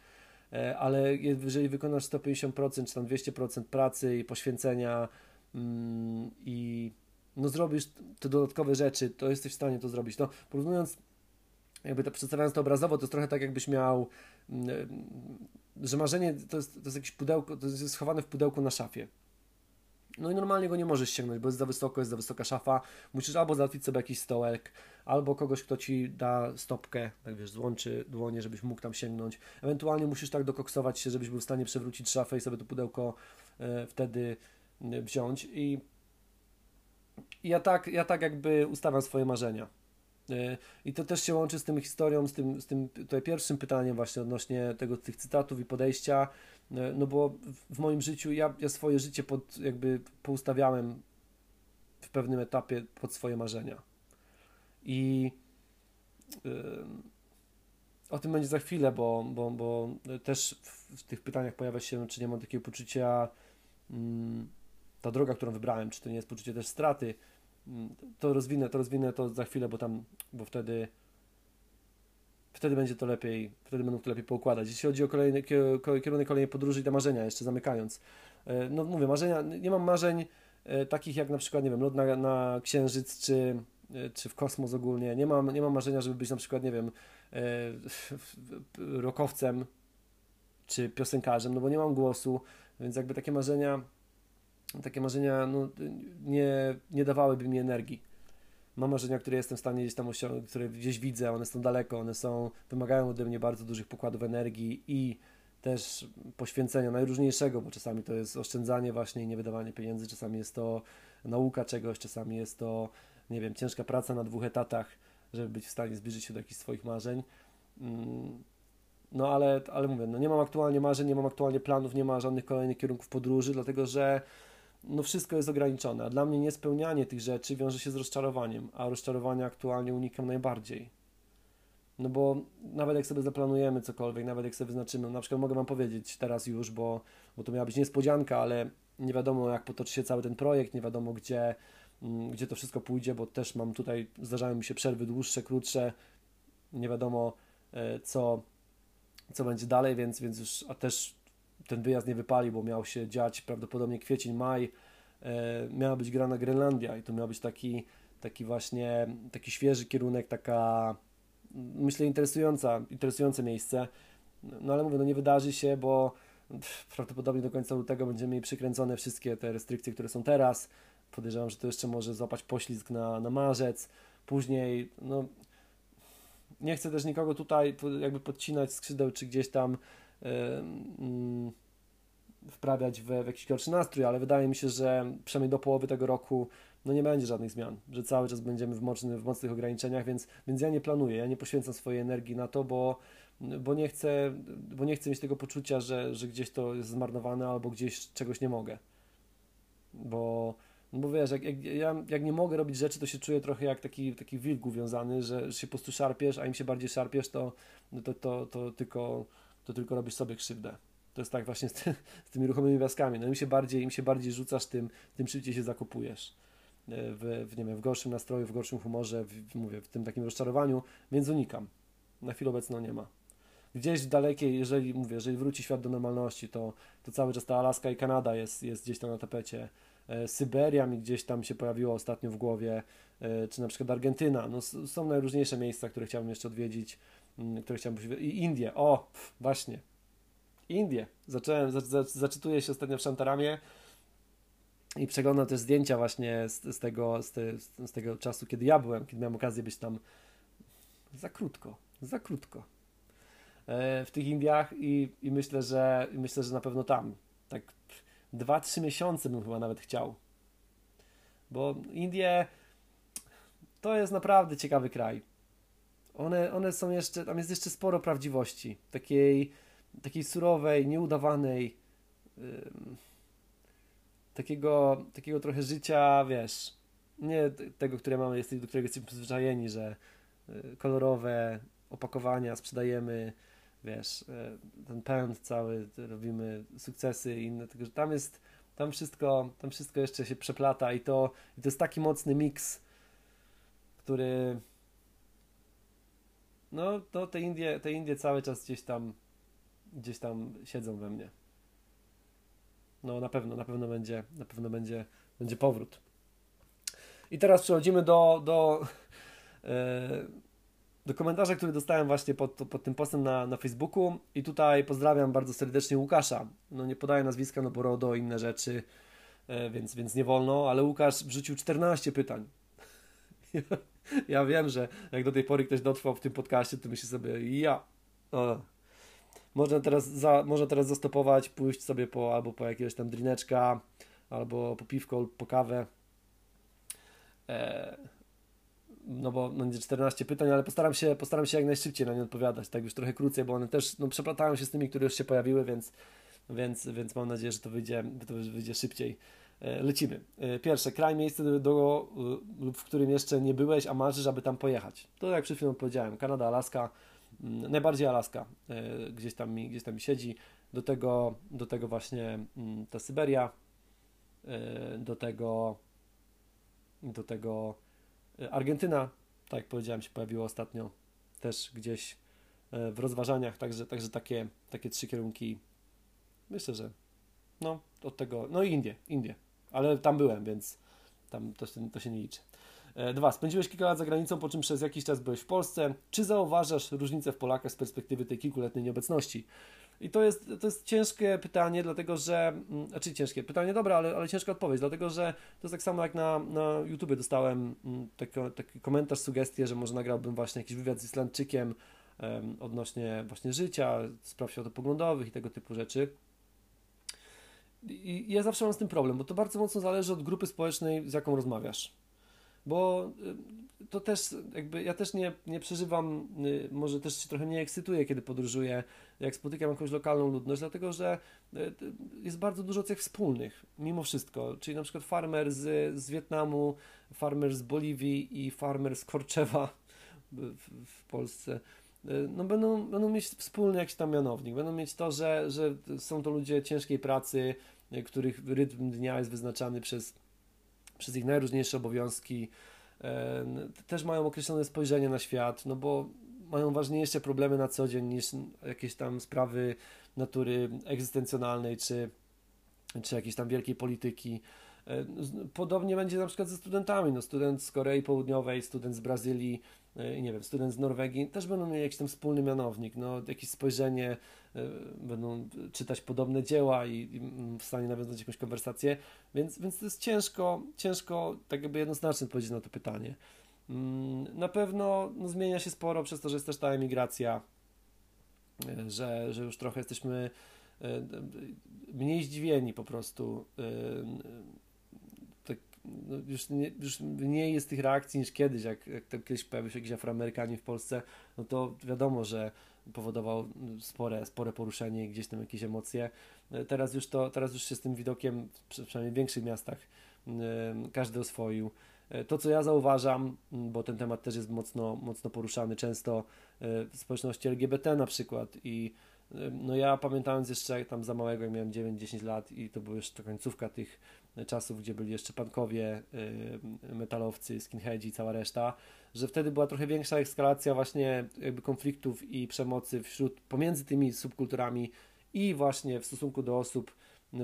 ale jeżeli wykonasz 150% czy tam 200% pracy i poświęcenia mm, i no zrobisz te dodatkowe rzeczy, to jesteś w stanie to zrobić. No, porównując, jakby to przedstawiając to obrazowo, to jest trochę tak, jakbyś miał, mm, że marzenie to jest, to jest jakieś pudełko, to jest schowane w pudełku na szafie. No i normalnie go nie możesz ściągnąć, bo jest za wysoko, jest za wysoka szafa. Musisz albo załatwić sobie jakiś stołek, albo kogoś, kto ci da stopkę, tak wiesz, złączy dłonie, żebyś mógł tam sięgnąć. Ewentualnie musisz tak dokoksować się, żebyś był w stanie przewrócić szafę i sobie to pudełko e, wtedy e, wziąć. I, i ja, tak, ja tak jakby ustawiam swoje marzenia. E, I to też się łączy z tym historią, z tym, z tym tutaj pierwszym pytaniem właśnie odnośnie tego, tych cytatów i podejścia. E, no bo w moim życiu ja, ja swoje życie pod, jakby poustawiałem w pewnym etapie pod swoje marzenia. I yy, o tym będzie za chwilę, bo, bo, bo też w, w tych pytaniach pojawia się, czy nie mam takiego poczucia, yy, ta droga, którą wybrałem, czy to nie jest poczucie też straty. Yy, to rozwinę, to rozwinę to za chwilę, bo tam, bo wtedy wtedy będzie to lepiej, wtedy będą to lepiej poukładać. Jeśli chodzi o kolejny, kierunek kolejnej podróży i te marzenia, jeszcze zamykając. E, no mówię, marzenia, nie mam marzeń e, takich jak na przykład, nie wiem, lot na, na Księżyc, czy, e, czy w kosmos ogólnie. Nie mam, nie mam marzenia, żeby być na przykład, nie wiem, rokowcem, czy piosenkarzem, no bo nie mam głosu, więc jakby takie marzenia, takie marzenia no, nie, nie dawałyby mi energii. Mam marzenia, które jestem w stanie gdzieś tam osiągnąć, które gdzieś widzę, one są daleko, one są, wymagają ode mnie bardzo dużych pokładów energii i też poświęcenia najróżniejszego, bo czasami to jest oszczędzanie właśnie i niewydawanie pieniędzy, czasami jest to nauka czegoś, czasami jest to, nie wiem, ciężka praca na dwóch etatach, żeby być w stanie zbliżyć się do jakichś swoich marzeń. Mm, no ale, ale mówię, no nie mam aktualnie marzeń, nie mam aktualnie planów, nie ma żadnych kolejnych kierunków podróży, dlatego że no wszystko jest ograniczone, a dla mnie niespełnianie tych rzeczy wiąże się z rozczarowaniem, a rozczarowania aktualnie unikam najbardziej. No bo nawet jak sobie zaplanujemy cokolwiek, nawet jak sobie wyznaczymy, na przykład mogę Wam powiedzieć teraz już, bo, bo to miała być niespodzianka, ale nie wiadomo jak potoczy się cały ten projekt, nie wiadomo gdzie, mm, gdzie to wszystko pójdzie, bo też mam tutaj, zdarzają mi się przerwy dłuższe, krótsze, nie wiadomo e, co, co będzie dalej, więc, więc już, a też ten wyjazd nie wypali, bo miał się dziać prawdopodobnie kwiecień, maj, e, miała być grana Grenlandia i to miał być taki, taki właśnie, taki świeży kierunek, taka myślę interesująca, interesujące miejsce, no ale mówię, no nie wydarzy się, bo prawdopodobnie do końca lutego będziemy mieli przykręcone wszystkie te restrykcje, które są teraz, podejrzewam, że to jeszcze może złapać poślizg na, na marzec, później, no nie chcę też nikogo tutaj jakby podcinać skrzydeł, czy gdzieś tam wprawiać w, w jakiś gorszy nastrój, ale wydaje mi się, że przynajmniej do połowy tego roku no nie będzie żadnych zmian, że cały czas będziemy w, mocny, w mocnych ograniczeniach, więc, więc ja nie planuję, ja nie poświęcam swojej energii na to, bo, bo, nie, chcę, bo nie chcę mieć tego poczucia, że, że gdzieś to jest zmarnowane albo gdzieś czegoś nie mogę. Bo, no bo wiesz, jak, jak, ja, jak nie mogę robić rzeczy, to się czuję trochę jak taki, taki wilk uwiązany, że, że się po prostu szarpiesz, a im się bardziej szarpiesz, to, no to, to, to, tylko, to tylko robisz sobie krzywdę. To jest tak właśnie z, ty, z tymi ruchomymi wioskami. No im się bardziej, im się bardziej rzucasz, tym, tym szybciej się zakopujesz. E, w, w, nie wiem, w gorszym nastroju, w gorszym humorze, w, mówię, w tym takim rozczarowaniu, więc unikam. Na chwilę obecną nie ma. Gdzieś w dalekiej, jeżeli mówię, jeżeli wróci świat do normalności, to, to cały czas ta Alaska i Kanada jest, jest gdzieś tam na tapecie. E, Syberia mi gdzieś tam się pojawiła ostatnio w głowie, e, czy na przykład Argentyna. No, są najróżniejsze miejsca, które chciałbym jeszcze odwiedzić, które chciałbym I Indie, o, właśnie. Indie. Zacząłem, zaczytuję się ostatnio w Szantaramie, i przeglądam też zdjęcia właśnie z, z, tego, z, te, z tego czasu, kiedy ja byłem, kiedy miałem okazję być tam za krótko, za krótko e, w tych Indiach i, i myślę, że myślę, że na pewno tam. Tak 2-3 miesiące bym chyba nawet chciał. Bo Indie to jest naprawdę ciekawy kraj. One, one są jeszcze, tam jest jeszcze sporo prawdziwości. Takiej, takiej surowej, nieudawanej. Yy, takiego, takiego trochę życia, wiesz, nie tego, które mamy, do którego jesteśmy przyzwyczajeni, że y, kolorowe opakowania sprzedajemy, wiesz, y, ten pęd cały, robimy sukcesy i inne, tylko że tam jest, tam wszystko, tam wszystko jeszcze się przeplata i to, i to jest taki mocny miks, który no, to te Indie, te Indie cały czas gdzieś tam gdzieś tam siedzą we mnie no na pewno, na pewno będzie, na pewno będzie, będzie powrót. I teraz przechodzimy do, do, e, do komentarza, który dostałem właśnie pod, pod tym postem na, na Facebooku i tutaj pozdrawiam bardzo serdecznie Łukasza. No nie podaję nazwiska, no bo RODO, inne rzeczy, e, więc, więc nie wolno, ale Łukasz wrzucił 14 pytań. Ja wiem, że jak do tej pory ktoś dotrwał w tym podcaście, to myśli sobie, ja, o, można teraz, za, można teraz zastopować, pójść sobie po albo po jakiegoś tam drineczka, albo po piwko, po kawę. E, no bo no, będzie 14 pytań, ale postaram się, postaram się jak najszybciej na nie odpowiadać, tak już trochę krócej, bo one też no, przeplatają się z tymi, które już się pojawiły, więc, więc, więc mam nadzieję, że to wyjdzie, to wyjdzie szybciej. E, lecimy. E, pierwsze, kraj, miejsce, do, do, w którym jeszcze nie byłeś, a marzysz, aby tam pojechać. To jak przed chwilą powiedziałem, Kanada, Alaska, Mm, najbardziej Alaska e, gdzieś tam mi, gdzieś tam mi siedzi. Do tego, do tego właśnie mm, ta Syberia, e, do tego, do tego e, Argentyna, tak jak powiedziałem, się pojawiło ostatnio też gdzieś w rozważaniach, także, także takie, takie trzy kierunki. Myślę, że no, od tego, no i Indie, Indie, ale tam byłem, więc tam to, to się nie liczy. E, dwa, spędziłeś kilka lat za granicą, po czym przez jakiś czas byłeś w Polsce. Czy zauważasz różnicę w Polakach z perspektywy tej kilkuletniej nieobecności? I to jest, to jest ciężkie pytanie, dlatego że, mm, znaczy ciężkie pytanie, dobra, ale, ale ciężka odpowiedź, dlatego że to jest tak samo jak na, na YouTubie dostałem mm, taki, taki komentarz, sugestię, że może nagrałbym właśnie jakiś wywiad z Islandczykiem um, odnośnie właśnie życia, spraw światopoglądowych i tego typu rzeczy. I ja zawsze mam z tym problem, bo to bardzo mocno zależy od grupy społecznej, z jaką rozmawiasz. Bo y, to też jakby ja też nie, nie przeżywam, y, może też się trochę nie ekscytuję, kiedy podróżuję, jak spotykam jakąś lokalną ludność, dlatego że y, jest bardzo dużo cech wspólnych, mimo wszystko. Czyli na przykład farmer z, z Wietnamu, farmer z Boliwii i farmer z Korczewa w, w Polsce no będą, będą mieć wspólny jakiś tam mianownik. Będą mieć to, że, że są to ludzie ciężkiej pracy, których rytm dnia jest wyznaczany przez, przez ich najróżniejsze obowiązki. Też mają określone spojrzenie na świat, no bo mają ważniejsze problemy na co dzień niż jakieś tam sprawy natury egzystencjonalnej czy, czy jakiejś tam wielkiej polityki. Podobnie będzie na przykład ze studentami. No, student z Korei Południowej, student z Brazylii, E, nie wiem, student z Norwegii też będą mieli jakiś tam wspólny mianownik, no, jakieś spojrzenie, e, będą czytać podobne dzieła i, i w stanie nawiązać jakąś konwersację, więc, więc to jest ciężko, ciężko tak jakby jednoznacznie odpowiedzieć na to pytanie. Mm, na pewno no, zmienia się sporo przez to, że jest też ta emigracja, e, że, że już trochę jesteśmy mniej zdziwieni po prostu no już, nie, już mniej jest tych reakcji niż kiedyś, jak, jak to kiedyś pojawił się jakiś Afroamerykanin w Polsce, no to wiadomo, że powodował spore, spore poruszenie i gdzieś tam jakieś emocje. Teraz już to, teraz już się z tym widokiem, przynajmniej w większych miastach, każdy oswoił. To, co ja zauważam, bo ten temat też jest mocno, mocno poruszany często w społeczności LGBT na przykład i no ja pamiętając jeszcze tam za małego, jak miałem 9-10 lat i to była jeszcze końcówka tych czasów, gdzie byli jeszcze pankowie, y, metalowcy, skinheadzi i cała reszta, że wtedy była trochę większa eskalacja właśnie jakby konfliktów i przemocy wśród, pomiędzy tymi subkulturami i właśnie w stosunku do osób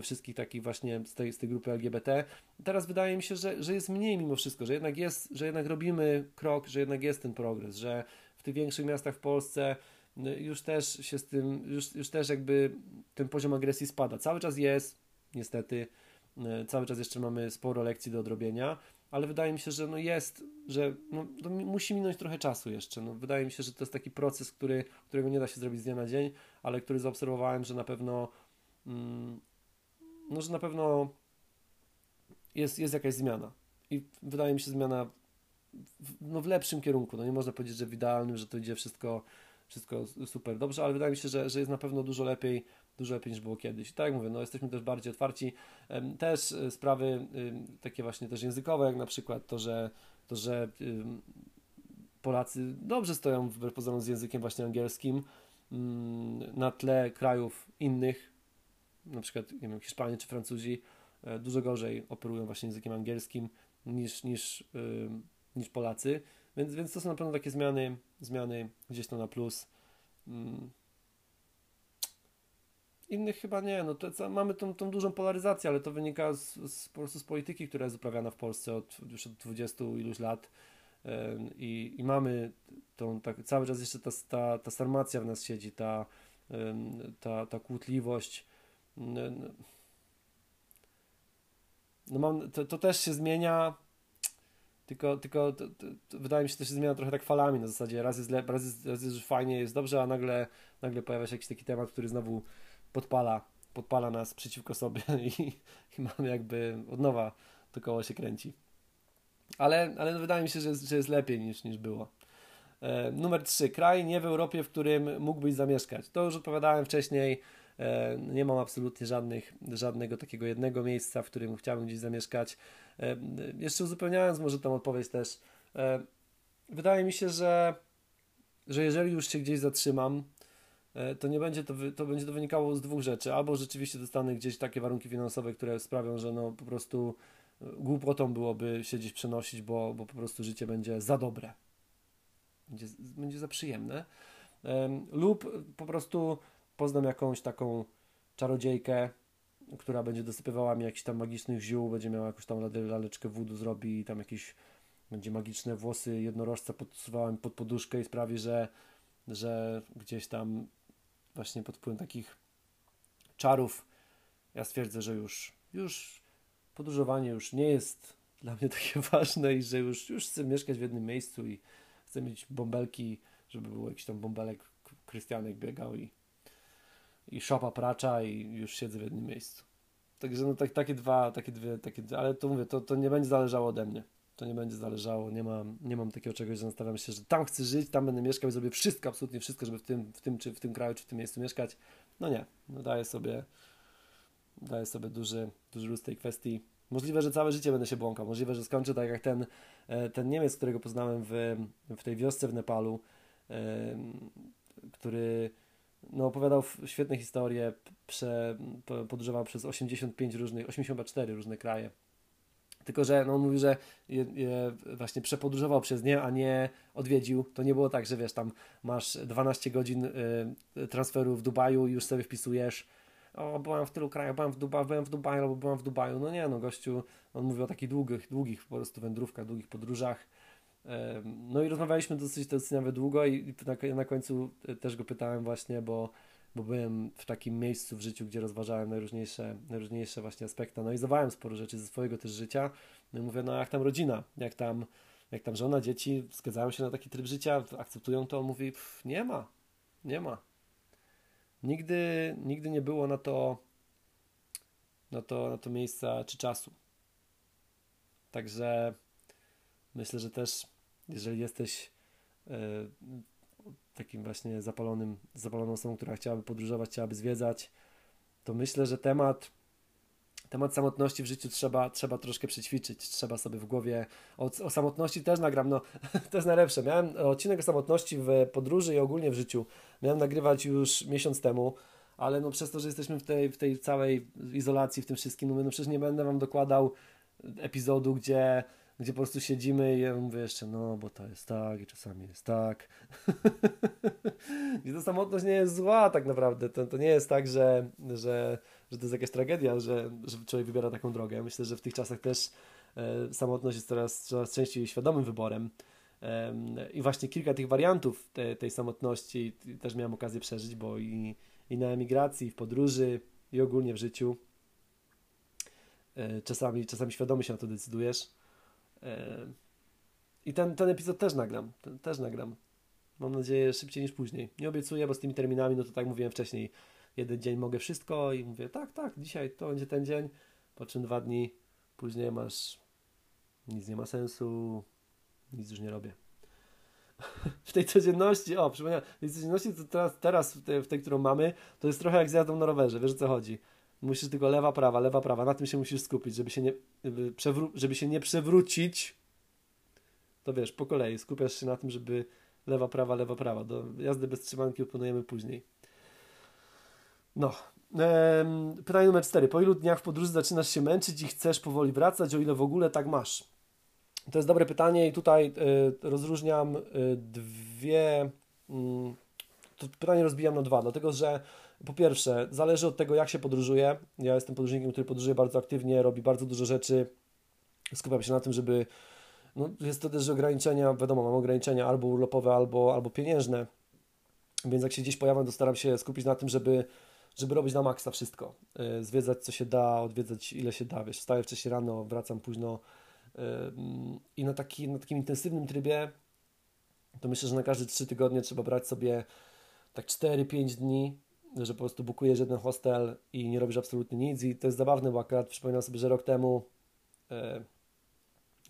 wszystkich takich właśnie z tej, z tej grupy LGBT. Teraz wydaje mi się, że, że jest mniej mimo wszystko, że jednak jest, że jednak robimy krok, że jednak jest ten progres, że w tych większych miastach w Polsce y, już też się z tym, już, już też jakby ten poziom agresji spada. Cały czas jest, niestety, cały czas jeszcze mamy sporo lekcji do odrobienia, ale wydaje mi się, że no jest, że no, musi minąć trochę czasu jeszcze. No, wydaje mi się, że to jest taki proces, który, którego nie da się zrobić z dnia na dzień, ale który zaobserwowałem, że na pewno mm, no, że na pewno jest, jest jakaś zmiana. I wydaje mi się zmiana w, no, w lepszym kierunku. No, nie można powiedzieć, że w idealnym, że to idzie wszystko, wszystko super dobrze, ale wydaje mi się, że, że jest na pewno dużo lepiej dużo lepiej niż było kiedyś. I tak jak mówię, no jesteśmy też bardziej otwarci. Też e, sprawy takie właśnie też językowe, jak na przykład to, że, to, że Polacy dobrze stoją wbrew pozorom z językiem właśnie angielskim na tle krajów innych, na przykład nie wiem, Hiszpanie czy Francuzi, e, dużo gorzej operują właśnie językiem angielskim niż, niż, niż Polacy. Więc, więc to są na pewno takie zmiany, zmiany gdzieś to na plus. Innych chyba nie, no to, mamy tą, tą dużą polaryzację, ale to wynika z, z, po prostu z polityki, która jest uprawiana w Polsce od już od 20 iluś lat i, i mamy tą, tak, cały czas jeszcze ta, ta, ta sarmacja w nas siedzi, ta, ta, ta kłótliwość. No mam, to, to też się zmienia, tylko, tylko to, to, wydaje mi się, że to się zmienia trochę tak falami na zasadzie raz jest, lep, raz jest, raz jest fajnie, jest dobrze, a nagle, nagle pojawia się jakiś taki temat, który znowu podpala, podpala nas przeciwko sobie i, i mamy jakby od nowa to koło się kręci. Ale, ale wydaje mi się, że że jest lepiej niż, niż było. E, numer 3. Kraj nie w Europie, w którym mógłbyś zamieszkać. To już odpowiadałem wcześniej. E, nie mam absolutnie żadnych, żadnego takiego jednego miejsca, w którym chciałbym gdzieś zamieszkać. E, jeszcze uzupełniając może tą odpowiedź też, e, wydaje mi się, że, że jeżeli już się gdzieś zatrzymam, to nie będzie to, to będzie to wynikało z dwóch rzeczy. Albo rzeczywiście dostanę gdzieś takie warunki finansowe, które sprawią, że no po prostu e, głupotą byłoby siedzieć, przenosić, bo, bo po prostu życie będzie za dobre. Będzie, będzie za przyjemne. Lub po prostu poznam jakąś taką czarodziejkę, która będzie dosypywała mi jakiś tam magicznych ziół, będzie miała jakąś tam laleczkę wódu zrobi i tam jakieś będzie magiczne włosy jednorożca podsuwała mi pod poduszkę i sprawi, że, że gdzieś tam właśnie pod wpływem takich czarów ja stwierdzę, że już, już podróżowanie już nie jest dla mnie takie ważne i że już, już chcę mieszkać w jednym miejscu i chcę mieć bąbelki, żeby był jakiś tam bąbelek Krystianek biegał i, i szopa pracza i już siedzę w jednym miejscu. Także no tak, takie dwa, takie dwie, takie ale to mówię, to, to nie będzie zależało ode mnie. To nie będzie zależało, nie mam, nie mam takiego czegoś, że nastawiam się, że tam chcę żyć, tam będę mieszkał i zrobię wszystko, absolutnie wszystko, żeby w tym, w tym, czy w tym kraju, czy w tym miejscu mieszkać. No nie, no daję sobie, daję sobie duży, duży luz tej kwestii. Możliwe, że całe życie będę się błąkał. Możliwe, że skończę tak jak ten, e, ten Niemiec, którego poznałem w, w tej wiosce w Nepalu, który no, opowiadał świetne historie, prze, podróżował przez 85 różnych, 84 różne kraje. Tylko, że no, on mówi, że je, je właśnie przepodróżował przez nie, a nie odwiedził. To nie było tak, że wiesz, tam masz 12 godzin y, transferu w Dubaju i już sobie wpisujesz o, byłam w tylu krajach, byłam w Dubaju, byłem w Dubaju albo byłam w Dubaju. No nie, no gościu, on mówi o takich długich, długich po prostu wędrówkach, długich podróżach. No i rozmawialiśmy dosyć, dosyć nawet długo i na, na końcu też go pytałem właśnie, bo, bo byłem w takim miejscu w życiu, gdzie rozważałem najróżniejsze, najróżniejsze właśnie aspekty. Analizowałem sporo rzeczy ze swojego też życia. No i mówię, no jak tam rodzina, jak tam, jak tam żona, dzieci zgadzają się na taki tryb życia, akceptują to. On mówi, nie ma, nie ma. Nigdy, nigdy nie było na to, na to, na to miejsca czy czasu. Także myślę, że też jeżeli jesteś e, takim właśnie zapalonym, zapaloną osobą, która chciałaby podróżować, chciałaby zwiedzać, to myślę, że temat temat samotności w życiu trzeba, trzeba troszkę przećwiczyć, trzeba sobie w głowie, o, o, samotności też nagram, no to jest najlepsze, miałem odcinek o samotności w podróży i ogólnie w życiu, miałem nagrywać już miesiąc temu, ale no przez to, że jesteśmy w tej, w tej całej izolacji, w tym wszystkim, no, no przecież nie będę Wam dokładał epizodu, gdzie gdzie po prostu siedzimy i ja mówię jeszcze, no bo to jest tak i czasami jest tak. I ta samotność nie jest zła tak naprawdę. To, to nie jest tak, że, że, że to jest jakaś tragedia, że, że człowiek wybiera taką drogę. Myślę, że w tych czasach też e, samotność jest coraz, coraz częściej świadomym wyborem. E, I właśnie kilka tych wariantów te, tej samotności też miałem okazję przeżyć, bo i, i na emigracji, i w podróży, i ogólnie w życiu. E, czasami, czasami świadomie się na to decydujesz. I ten, ten epizod też nagram. Ten, też nagram. Mam nadzieję szybciej niż później. Nie obiecuję, bo z tymi terminami, no to tak mówiłem wcześniej, jeden dzień mogę wszystko i mówię, tak, tak, dzisiaj to będzie ten dzień, po czym dwa dni później masz, nic nie ma sensu, nic już nie robię. w tej codzienności, o, przypomniałem, w tej codzienności, to teraz, teraz w, tej, w tej, którą mamy, to jest trochę jak zjazdą na rowerze, wiesz o co chodzi. Musisz tylko lewa, prawa, lewa, prawa. Na tym się musisz skupić, żeby się nie, żeby się nie przewrócić. To wiesz, po kolei skupiasz się na tym, żeby lewa, prawa, lewa, prawa. Do jazdy bez trzymanki oponujemy później. No. Ehm, pytanie numer cztery. Po ilu dniach w podróży zaczynasz się męczyć i chcesz powoli wracać, o ile w ogóle tak masz? To jest dobre pytanie i tutaj y, rozróżniam y, dwie. Y, to pytanie rozbijam na dwa, dlatego że po pierwsze, zależy od tego, jak się podróżuje. Ja jestem podróżnikiem, który podróżuje bardzo aktywnie, robi bardzo dużo rzeczy. Skupiam się na tym, żeby. No, jest to też ograniczenia, wiadomo, mam ograniczenia albo urlopowe, albo, albo pieniężne. Więc jak się gdzieś pojawiam, to staram się skupić na tym, żeby, żeby robić na maksa wszystko. Yy, zwiedzać co się da, odwiedzać ile się da. Wiesz, wstaję wcześniej rano, wracam późno. Yy, I na, taki, na takim intensywnym trybie to myślę, że na każde 3 tygodnie trzeba brać sobie tak 4-5 dni że po prostu bukujesz jeden hostel i nie robisz absolutnie nic i to jest zabawne, bo akurat przypominam sobie, że rok temu e,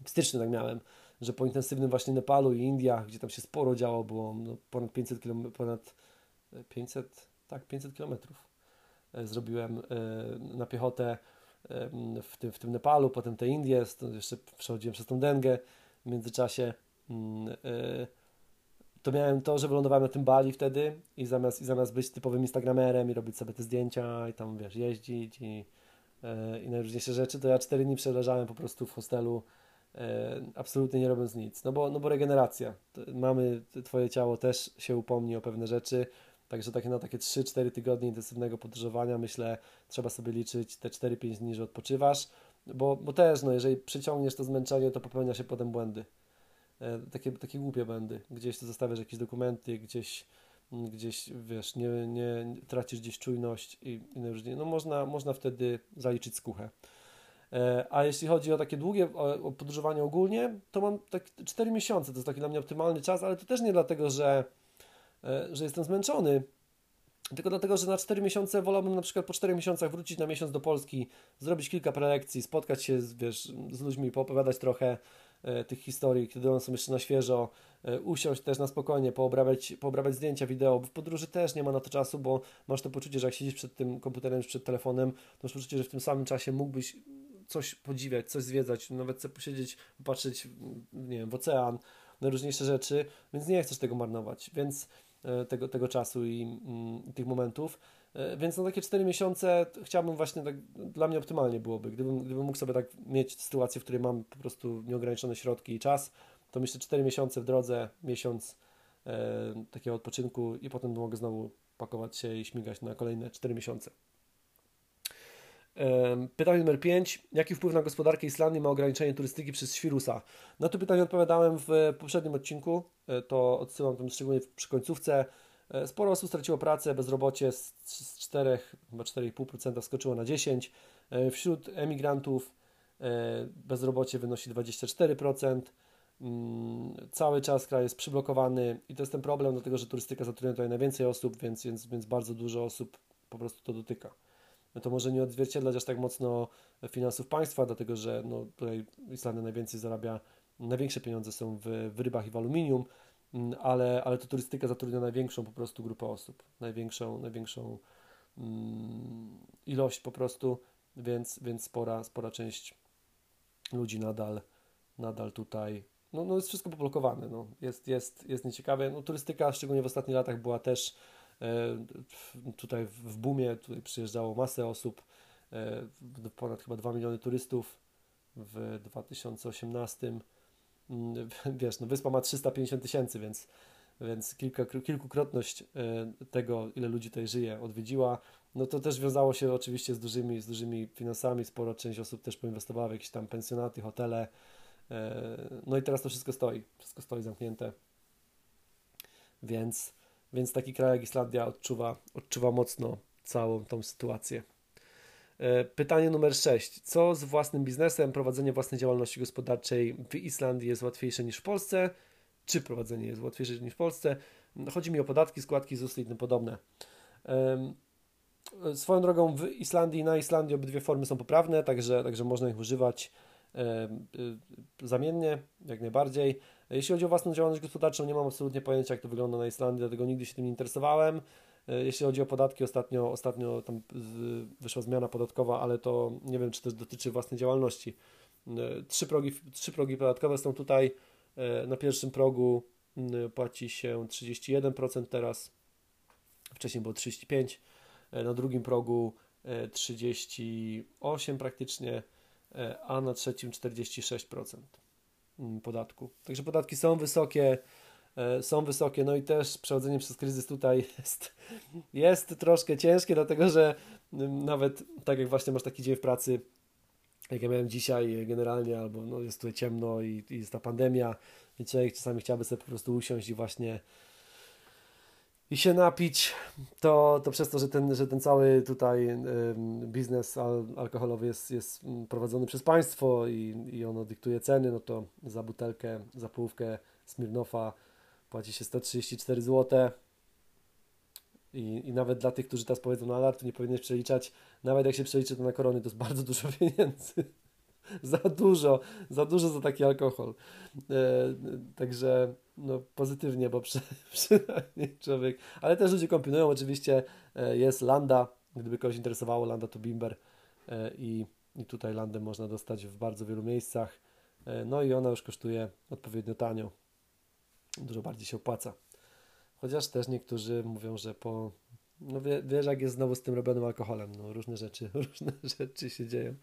w styczniu tak miałem, że po intensywnym właśnie Nepalu i Indiach, gdzie tam się sporo działo, było no, ponad 500 km, ponad 500, tak, 500 kilometrów e, zrobiłem e, na piechotę e, w, tym, w tym Nepalu, potem te Indie, jeszcze przechodziłem przez tą Dengę w międzyczasie. To miałem to, że wylądowałem na tym Bali wtedy i zamiast, i zamiast być typowym instagramerem i robić sobie te zdjęcia i tam, wiesz, jeździć i, yy, i najróżniejsze rzeczy, to ja cztery dni przeleżałem po prostu w hostelu yy, absolutnie nie robiąc nic. No bo, no bo regeneracja. Mamy, twoje ciało też się upomni o pewne rzeczy, Także takie, na takie 3-4 tygodnie intensywnego podróżowania, myślę, trzeba sobie liczyć te 4-5 dni, że odpoczywasz, bo, bo też, no, jeżeli przyciągniesz to zmęczenie, to popełnia się potem błędy. E, takie, takie głupie będy. Gdzieś to zostawiasz jakieś dokumenty, gdzieś gdzieś, wiesz, nie, nie tracisz gdzieś czujność i inne różnie, no można, można wtedy zaliczyć skuchę. E, a jeśli chodzi o takie długie o podróżowanie ogólnie, to mam tak 4 miesiące, to jest taki dla mnie optymalny czas, ale to też nie dlatego, że, e, że jestem zmęczony, tylko dlatego, że na 4 miesiące wolałbym na przykład po 4 miesiącach wrócić na miesiąc do Polski, zrobić kilka prelekcji, spotkać się z, wiesz, z ludźmi, poopowiadać trochę tych historii, kiedy one są jeszcze na świeżo, e, usiąść też na spokojnie, poobrabiać, poobrabiać zdjęcia, wideo, bo w podróży też nie ma na to czasu, bo masz to poczucie, że jak siedzisz przed tym komputerem, przed telefonem, to masz poczucie, że w tym samym czasie mógłbyś coś podziwiać, coś zwiedzać, nawet chcę posiedzieć, popatrzeć, nie wiem, w ocean, na różniejsze rzeczy, więc nie chcesz tego marnować, więc e, tego, tego czasu i, mm, i tych momentów. E, więc na takie 4 miesiące chciałbym właśnie tak, dla mnie optymalnie byłoby, gdybym, gdybym mógł sobie tak mieć sytuację, w której mam po prostu nieograniczone środki i czas, to myślę 4 miesiące w drodze, miesiąc e, takiego odpoczynku i potem mogę znowu pakować się i śmigać na kolejne 4 miesiące. Pytanie numer 5. Jaki wpływ na gospodarkę Islandii ma ograniczenie turystyki przez świrusa? Na to pytanie odpowiadałem w poprzednim odcinku. E, to odsyłam tam szczególnie przy końcówce. E, sporo osób straciło pracę, bezrobocie z 4, chyba 4,5% skoczyło na 10%. E, wśród emigrantów bezrobocie wynosi 24%. Mm, cały czas kraj jest przyblokowany i to jest ten problem, dlatego że turystyka zatrudnia tutaj najwięcej osób, więc, więc, więc bardzo dużo osób po prostu to dotyka no to może nie odzwierciedlać aż tak mocno finansów państwa, dlatego że no, tutaj Islandia najwięcej zarabia, największe pieniądze są w, w rybach i w aluminium, ale, ale to turystyka zatrudnia największą po prostu grupę osób, największą, największą mm, ilość po prostu, więc, więc spora, spora część ludzi nadal, nadal tutaj no, no jest wszystko poblokowane, no. jest, jest, jest nieciekawe. No, turystyka, szczególnie w ostatnich latach, była też E, tutaj w Bumie tutaj przyjeżdżało masę osób, e, ponad chyba 2 miliony turystów w 2018. Mm, wiesz, no wyspa ma 350 tysięcy, więc, więc kilka, kilkukrotność e, tego, ile ludzi tutaj żyje, odwiedziła. No to też wiązało się oczywiście z dużymi, z dużymi finansami. Sporo część osób też poinwestowała w jakieś tam pensjonaty, hotele. No i teraz to wszystko stoi. Wszystko stoi zamknięte. Więc więc taki kraj jak Islandia odczuwa, odczuwa mocno całą tą sytuację. E, pytanie numer 6. Co z własnym biznesem? Prowadzenie własnej działalności gospodarczej w Islandii jest łatwiejsze niż w Polsce? Czy prowadzenie jest łatwiejsze niż w Polsce? Chodzi mi o podatki, składki, ZUS i tym podobne. Swoją drogą w Islandii i na Islandii obydwie formy są poprawne, także, także można ich używać y, zamiennie, jak najbardziej. Jeśli chodzi o własną działalność gospodarczą, nie mam absolutnie pojęcia, jak to wygląda na Islandii, dlatego nigdy się tym nie interesowałem. E, jeśli chodzi o podatki, ostatnio, ostatnio tam wyszła zmiana podatkowa, ale to nie wiem, czy to dotyczy własnej działalności. E, trzy progi, trzy progi podatkowe są tutaj. E, na pierwszym progu płaci się 31% teraz, wcześniej było 35%, na drugim progu 38% praktycznie, a na trzecim 46%. Mm, podatku. Także podatki są wysokie, są wysokie, no i też przechodzenie przez kryzys tutaj jest, jest troszkę ciężkie, dlatego że mm, nawet tak jak właśnie masz taki dzień w pracy, jak ja miałem dzisiaj generalnie, albo no jest tutaj ciemno i, i jest ta pandemia i człowiek czasami chciałby sobie po prostu usiąść i właśnie i się napić, to, to przez to, że ten, że ten cały tutaj biznes al, alkoholowy jest, jest prowadzony przez państwo i, i ono dyktuje ceny, no to za butelkę, za połówkę Smirnofa płaci się 134 zł. I, I nawet dla tych, którzy teraz powiedzą, no ale to nie powinieneś przeliczać, nawet jak się przeliczy to na korony, to jest bardzo dużo pieniędzy. za dużo, za dużo za taki alkohol. E, także no, pozytywnie, bo przy, przynajmniej człowiek, ale też ludzie kombinują, oczywiście e, jest Landa, gdyby kogoś interesowało, Landa to Bimber. E, i, i tutaj Landę można dostać w bardzo wielu miejscach, e, no i ona już kosztuje odpowiednio tanio, dużo bardziej się opłaca. Chociaż też niektórzy mówią, że po, no wie, wiesz jak jest znowu z tym robionym alkoholem, no różne rzeczy, różne rzeczy się dzieją.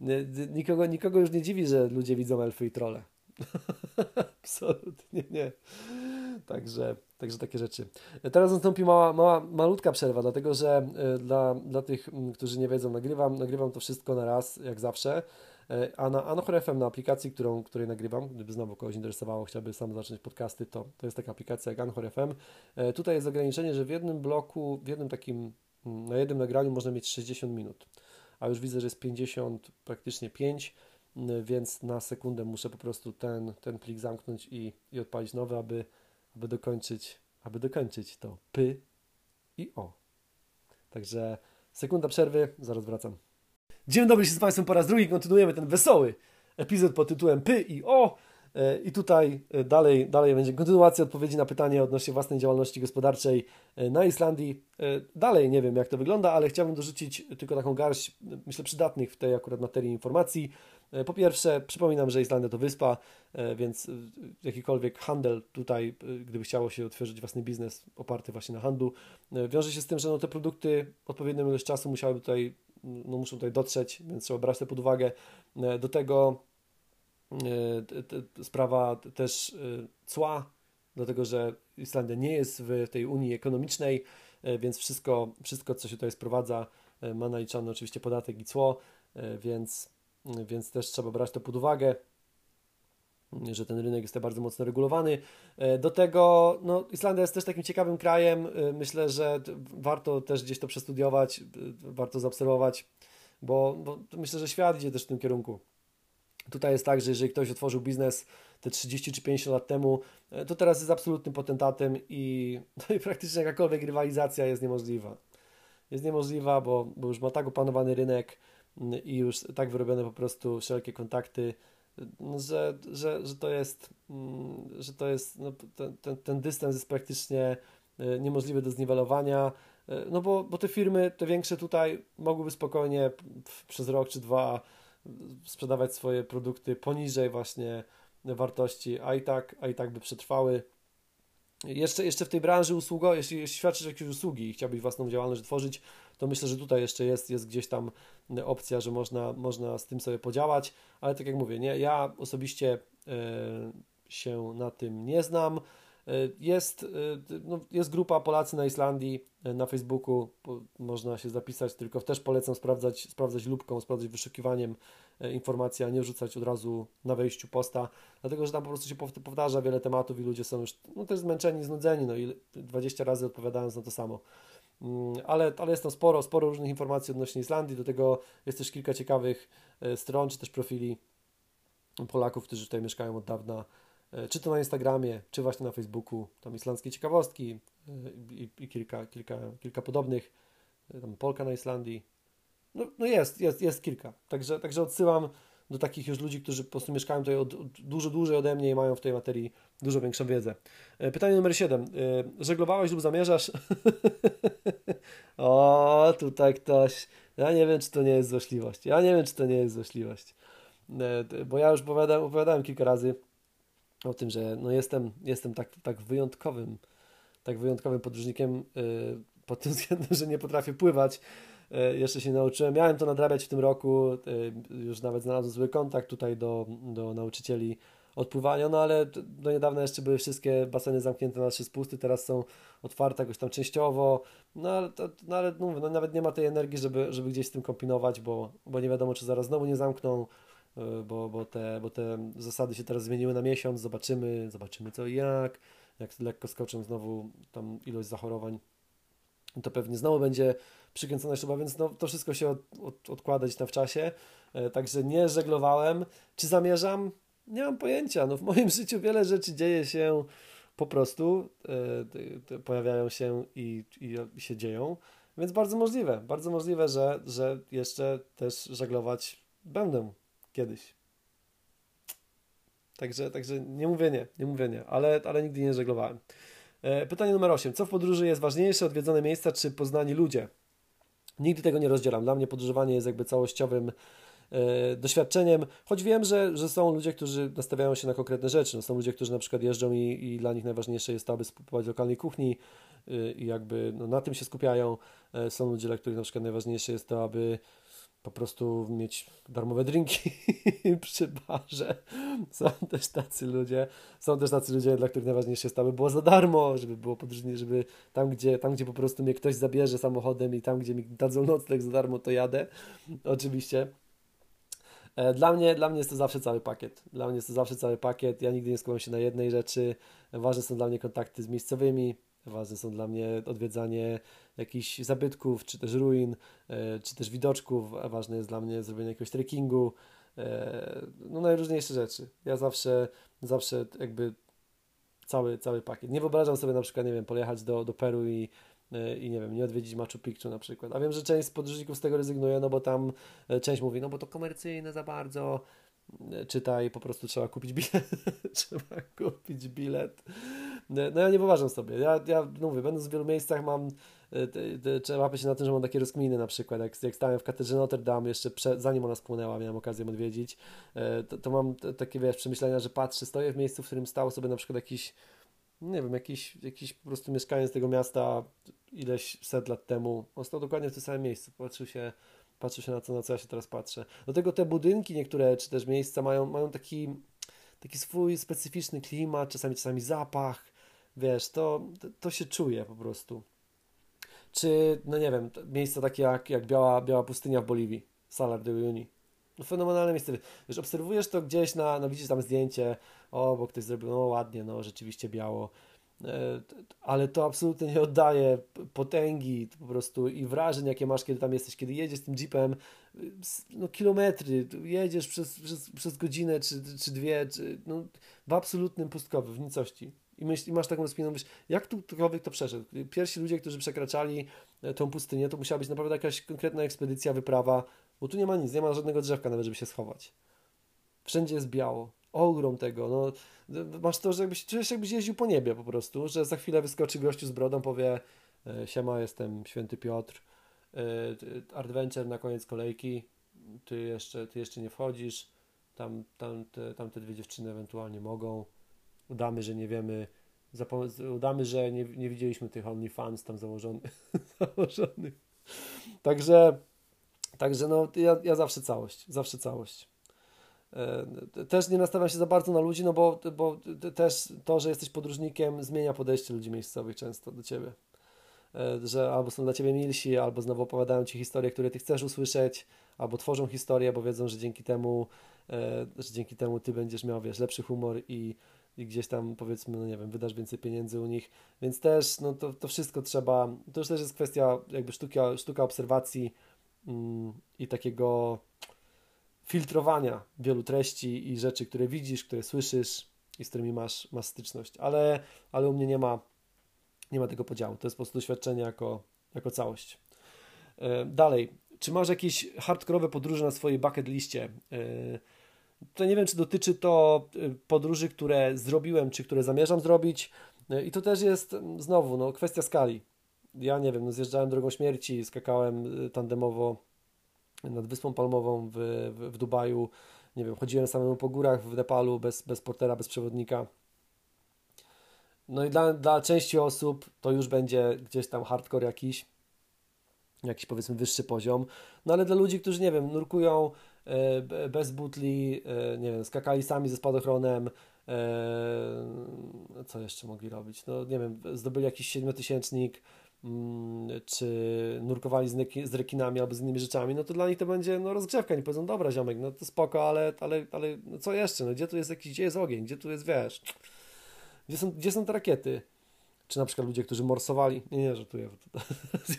Nie, nikogo, nikogo już nie dziwi, że ludzie widzą elfy i trole. Absolutnie nie. Także, Także takie rzeczy. Teraz nastąpi mała, mała, malutka przerwa, dlatego że dla, dla tych, którzy nie wiedzą, nagrywam, nagrywam to wszystko na raz, jak zawsze. A na Anochor FM, na aplikacji, którą, której nagrywam, gdyby znowu kogoś interesowało, chciałby sam zacząć podcasty, to, to jest taka aplikacja jak Anochor FM. Tutaj jest ograniczenie, że w jednym bloku, w jednym takim, na jednym nagraniu można mieć 60 minut, a już widzę, że jest 50, praktycznie 5, więc na sekundę muszę po prostu ten, ten plik zamknąć i, i odpalić nowy, aby, aby dokończyć, aby dokończyć to P i O. Także sekunda przerwy, zaraz wracam. Dzień dobry się z Państwem po raz drugi. Kontynuujemy ten wesoły epizod pod tytułem P i O. E, I tutaj e, dalej, dalej będzie kontynuacja odpowiedzi na pytanie odnośnie własnej działalności gospodarczej e, na Islandii. Dalej nie wiem, jak to wygląda, ale chciałbym dorzucić tylko taką garść, myślę, przydatnych w tej akurat materii informacji. Po pierwsze, przypominam, że Islandia to wyspa, więc jakikolwiek handel tutaj, gdyby chciało się otworzyć własny biznes oparty właśnie na handlu, wiąże się z tym, że no te produkty odpowiednią ilość czasu musiałyby tutaj, no muszą tutaj dotrzeć, więc trzeba brać to pod uwagę. Do tego E, sprawa też e, cła, dlatego że Islandia nie jest w tej Unii ekonomicznej, e, więc wszystko, wszystko co się tutaj sprowadza, ma naliczany oczywiście podatek i cło, więc, więc też trzeba brać to pod uwagę, że ten rynek jest bardzo mocno regulowany. Do tego no, Islandia jest też takim ciekawym krajem. Myślę, że warto też gdzieś to przestudiować, warto zaobserwować, bo, bo myślę, że świat idzie też w tym kierunku. Tutaj jest tak, że jeżeli ktoś otworzył biznes te 30 czy 50 lat temu, e, to teraz jest absolutnym potentatem i, no i praktycznie jakakolwiek rywalizacja jest niemożliwa. Jest niemożliwa, bo, bo już ma tak opanowany rynek i już tak wyrobione po prostu wszelkie kontakty, no, że, że, że to jest, mm, że to jest no, ten, ten, dystans jest praktycznie e, niemożliwy do zniwelowania, e, no bo, bo te firmy, te większe tutaj mogłyby spokojnie przez rok czy dwa sprzedawać swoje produkty poniżej właśnie wartości, a i tak, a i tak by przetrwały. Jeszcze, jeszcze w tej branży usługowej, jeśli, jeśli świadczysz jakieś usługi i chciałbyś własną działalność tworzyć, to myślę, że tutaj jeszcze jest, jest gdzieś tam opcja, że można, można z tym sobie podziałać, ale tak jak mówię, nie, ja osobiście y, się na tym nie znam. E, jest, e, no, jest grupa Polacy na Islandii e, na Facebooku, można się zapisać, tylko też polecam sprawdzać, sprawdzać lubką, sprawdzać wyszukiwaniem informacji, a nie rzucać od razu na wejściu posta, dlatego że tam po prostu się powtarza wiele tematów i ludzie są już no, też zmęczeni, znudzeni, no i 20 razy odpowiadając na to samo. Mm, ale, ale jest tam sporo, sporo różnych informacji odnośnie Islandii, do tego jest też kilka ciekawych stron, czy też profili Polaków, którzy tutaj mieszkają od dawna, czy to na Instagramie, czy właśnie na Facebooku, tam islandzkie ciekawostki e, i, i kilka, kilka, kilka podobnych, e, tam Polka na Islandii. No, no jest, jest, jest kilka. Także, także odsyłam do takich już ludzi, którzy po prostu mieszkają tutaj od, od, dużo dłużej ode mnie i mają w tej materii dużo większą wiedzę. Pytanie numer 7. Żeglowałeś lub zamierzasz? o, tutaj ktoś. Ja nie wiem, czy to nie jest złośliwość. Ja nie wiem, czy to nie jest złośliwość. Bo ja już opowiadałem, opowiadałem kilka razy o tym, że no jestem, jestem tak, tak wyjątkowym, tak wyjątkowym podróżnikiem yy, pod tym względem, że nie potrafię pływać. Yy, jeszcze się nauczyłem. Miałem to nadrabiać w tym roku. Yy, już nawet znalazłem zły kontakt tutaj do, do nauczycieli odpływania, no ale do niedawna jeszcze były wszystkie baseny zamknięte na trzy spusty, teraz są otwarte jakoś tam częściowo, no ale, to, no, ale no, no, nawet nie ma tej energii, żeby, żeby gdzieś z tym kombinować, bo, bo nie wiadomo, czy zaraz znowu nie zamkną, bo, bo, te, bo te zasady się teraz zmieniły na miesiąc, zobaczymy, zobaczymy co i jak, jak lekko skoczą znowu tam ilość zachorowań, to pewnie znowu będzie przykręcona śruba, więc no, to wszystko się od, od, odkładać na w czasie, e, także nie żeglowałem. Czy zamierzam? Nie mam pojęcia, no w moim życiu wiele rzeczy dzieje się po prostu, e, pojawiają się i, i się dzieją, więc bardzo możliwe, bardzo możliwe, że, że jeszcze też żeglować będę kiedyś. Także, także nie mówię nie, nie mówię nie, ale, ale nigdy nie żeglowałem. E, pytanie numer 8. Co w podróży jest ważniejsze, odwiedzone miejsca czy poznani ludzie? Nigdy tego nie rozdzielam. Dla mnie podróżowanie jest jakby całościowym e, doświadczeniem, choć wiem, że, że są ludzie, którzy nastawiają się na konkretne rzeczy. No, są ludzie, którzy na przykład jeżdżą i, i dla nich najważniejsze jest to, aby spróbować lokalnej kuchni e, i jakby no, na tym się skupiają. E, są ludzie, dla których na przykład najważniejsze jest to, aby po prostu mieć darmowe drinki przy barze. Są też tacy ludzie, są też tacy ludzie, dla których najważniejsze jest, aby było za darmo, żeby było podróżnie, żeby tam gdzie, tam, gdzie po prostu mnie ktoś zabierze samochodem i tam, gdzie mi dadzą nocleg za darmo, to jadę. Oczywiście. E, dla mnie, dla mnie jest to zawsze cały pakiet. Dla mnie jest to zawsze cały pakiet. Ja nigdy nie skupiam się na jednej rzeczy. Ważne są dla mnie kontakty z miejscowymi, ważne są dla mnie odwiedzanie jakichś zabytków, czy też ruin, e, czy też widoczków. Ważne jest dla mnie zrobienie jakiegoś trekkingu, e, no najróżniejsze rzeczy. Ja zawsze, zawsze jakby cały, cały pakiet. Nie wyobrażam sobie na przykład, nie wiem, pojechać do, do Peru i e, i nie wiem, nie odwiedzić Machu Picchu na przykład. A wiem, że część z podróżników z tego rezygnuje, no bo tam część mówi, no bo to komercyjne za bardzo, czytaj, po prostu trzeba kupić bilet. trzeba kupić bilet. No ja nie poważam sobie. Ja, ja no mówię, będąc w wielu miejscach mam e, trzeba się na tym, że mam takie rozkminy na przykład, jak, jak stałem w katedrze Notre Dame jeszcze przed, zanim ona spłynęła, miałem okazję odwiedzić, e, to, to mam takie, wiesz, przemyślenia, że patrzę, stoję w miejscu, w którym stał sobie na przykład jakiś nie wiem, jakiś, jakiś po prostu mieszkaniec tego miasta ileś set lat temu, on stał dokładnie w tym samym miejscu, patrzył się patrzę się na to, na co ja się teraz patrzę. Do tego te budynki niektóre, czy też miejsca mają, mają taki, taki swój specyficzny klimat, czasami, czasami zapach, wiesz, to, to się czuje po prostu. Czy, no nie wiem, miejsca takie jak, jak Biała, Biała Pustynia w Boliwii, Salar de Uyuni. No fenomenalne miejsce. Wiesz, obserwujesz to gdzieś na, no widzisz tam zdjęcie, o, bo ktoś zrobił, no ładnie, no rzeczywiście biało. E, ale to absolutnie nie oddaje potęgi po prostu i wrażeń, jakie masz, kiedy tam jesteś, kiedy jedziesz tym jeepem, no kilometry, jedziesz przez, przez, przez godzinę czy, czy dwie, czy, no, w absolutnym pustkowie, w nicości. I, myśl, I masz taką rozkminę, myślisz, jak tu ktokolwiek to przeszedł? Pierwsi ludzie, którzy przekraczali e, tą pustynię, to musiała być naprawdę jakaś konkretna ekspedycja, wyprawa, bo tu nie ma nic, nie ma żadnego drzewka nawet, żeby się schować. Wszędzie jest biało ogrom tego, no, masz to, że jakbyś, czujesz jakbyś jeździł po niebie po prostu, że za chwilę wyskoczy gościu z brodą, powie e, siema, jestem święty Piotr, e, adventure na koniec kolejki, ty jeszcze, ty jeszcze nie wchodzisz, tam, tam, te, tam te dwie dziewczyny ewentualnie mogą, udamy, że nie wiemy, udamy, że nie, nie widzieliśmy tych OnlyFans tam założonych, założonych. Także, także no, ja, ja zawsze całość, zawsze całość. E, też nie nastawiam się za bardzo na ludzi, no bo, bo też to, że jesteś podróżnikiem, zmienia podejście ludzi miejscowych często do ciebie. E, że albo są dla ciebie milsi, albo znowu opowiadają ci historie, które ty chcesz usłyszeć, albo tworzą historię, bo wiedzą, że dzięki temu, e, że dzięki temu ty będziesz miał, wiesz, lepszy humor i, i gdzieś tam powiedzmy, no nie wiem, wydasz więcej pieniędzy u nich. Więc też, no to, to wszystko trzeba, to już też jest kwestia jakby sztuka, sztuka obserwacji mm, i takiego filtrowania wielu treści i rzeczy, które widzisz, które słyszysz i z którymi masz, masz styczność. Ale, ale u mnie nie ma, nie ma tego podziału. To jest po prostu doświadczenie jako, jako całość. E, dalej, czy masz jakieś hardkorowe podróże na swojej bucket liście? E, to nie wiem, czy dotyczy to e, podróży, które zrobiłem, czy które zamierzam zrobić. I to też jest znowu no, kwestia skali. Ja nie wiem, no, zjeżdżałem drogą śmierci, skakałem tandemowo nad Wyspą Palmową w, w, w Dubaju. Nie wiem, chodziłem samemu po górach w Nepalu bez, bez portera, bez przewodnika. No i dla, dla części osób to już będzie gdzieś tam hardcore jakiś, jakiś powiedzmy wyższy poziom. No ale dla ludzi, którzy nie wiem, nurkują bez butli, e, nie wiem, skakali sami ze spadochronem, e, co jeszcze mogli robić? No nie wiem, zdobyli jakiś siedmiotysięcznik, Mm, czy nurkowali z, z rekinami albo z innymi rzeczami, no to dla nich to będzie no, rozgrzewka. Nie powiedzą, dobra ziomek, no to spoko, ale, ale, ale no co jeszcze? No, gdzie tu jest jakiś, gdzie jest ogień? Gdzie tu jest, wiesz, gdzie są, gdzie są te rakiety? Czy na przykład ludzie, którzy morsowali? Nie, nie, żartuję. To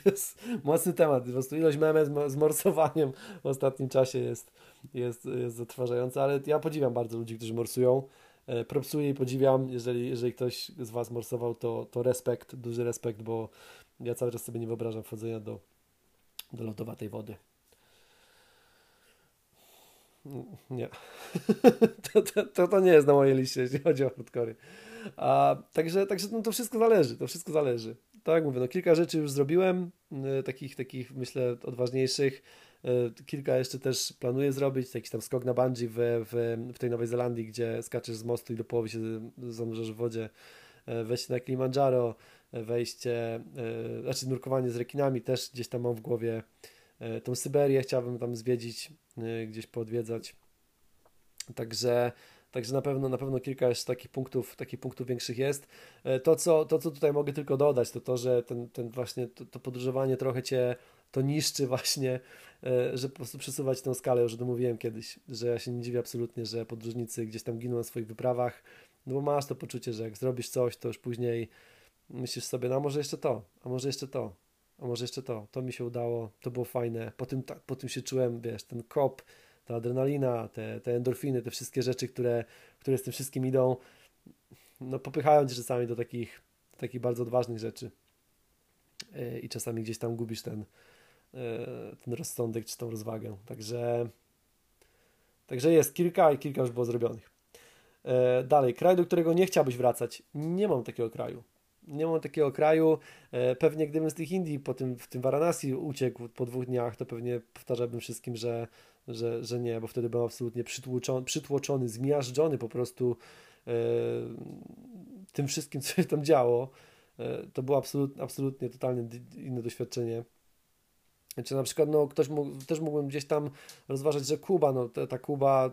jest mocny temat. Po prostu ilość meme z morsowaniem w ostatnim czasie jest, jest, jest zatrważająca, ale ja podziwiam bardzo ludzi, którzy morsują. E, propsuję i podziwiam. Jeżeli, jeżeli ktoś z Was morsował, to, to respekt, duży respekt, bo ja cały czas sobie nie wyobrażam wchodzenia do, do lodowatej wody. Nie. to, to, to, to, nie jest na mojej liście, jeśli chodzi o hardcore. A, także także no, to wszystko zależy, to wszystko zależy. Tak mówię, no, kilka rzeczy już zrobiłem, y, takich, takich myślę odważniejszych. Y, kilka jeszcze też planuję zrobić, jakiś tam skok na bungee w, w, w tej Nowej Zelandii, gdzie skaczesz z mostu i do połowy się zanurzasz w wodzie. Y, wejście na Kilimandżaro, wejście, znaczy nurkowanie z rekinami też gdzieś tam mam w głowie. tą Syberię chciałbym tam zwiedzić, gdzieś poodwiedzać. Także Także na pewno, na pewno kilka jeszcze takich punktów, takich punktów większych jest. To co, to, co tutaj mogę tylko dodać, to to, że ten, ten właśnie to, to podróżowanie trochę cię to niszczy właśnie, że po prostu przesuwać tę skalę, już o mówiłem kiedyś, że ja się nie dziwię absolutnie, że podróżnicy gdzieś tam giną na swoich wyprawach, no bo masz to poczucie, że jak zrobisz coś, to już później myślisz sobie, no a może jeszcze to, a może jeszcze to, a może jeszcze to, to mi się udało, to było fajne, po tym, po tym się czułem, wiesz, ten kop, ta adrenalina, te, te endorfiny, te wszystkie rzeczy, które, które z tym wszystkim idą, no popychają cię czasami do takich, takich bardzo odważnych rzeczy e, i czasami gdzieś tam gubisz ten, e, ten rozsądek czy tą rozwagę, także także jest kilka i kilka już było zrobionych. E, dalej, kraj, do którego nie chciałbyś wracać. Nie mam takiego kraju. Nie mam takiego kraju. Pewnie gdybym z tych Indii po tym, w tym Varanasi uciekł po dwóch dniach, to pewnie powtarzałbym wszystkim, że, że, że nie, bo wtedy byłem absolutnie przytłoczony, przytłoczony zmiażdżony po prostu e, tym wszystkim, co się tam działo. E, to było absolut, absolutnie totalnie inne doświadczenie. Czy na przykład no, ktoś mógł, też mógłbym gdzieś tam rozważać, że Kuba, no, ta, ta Kuba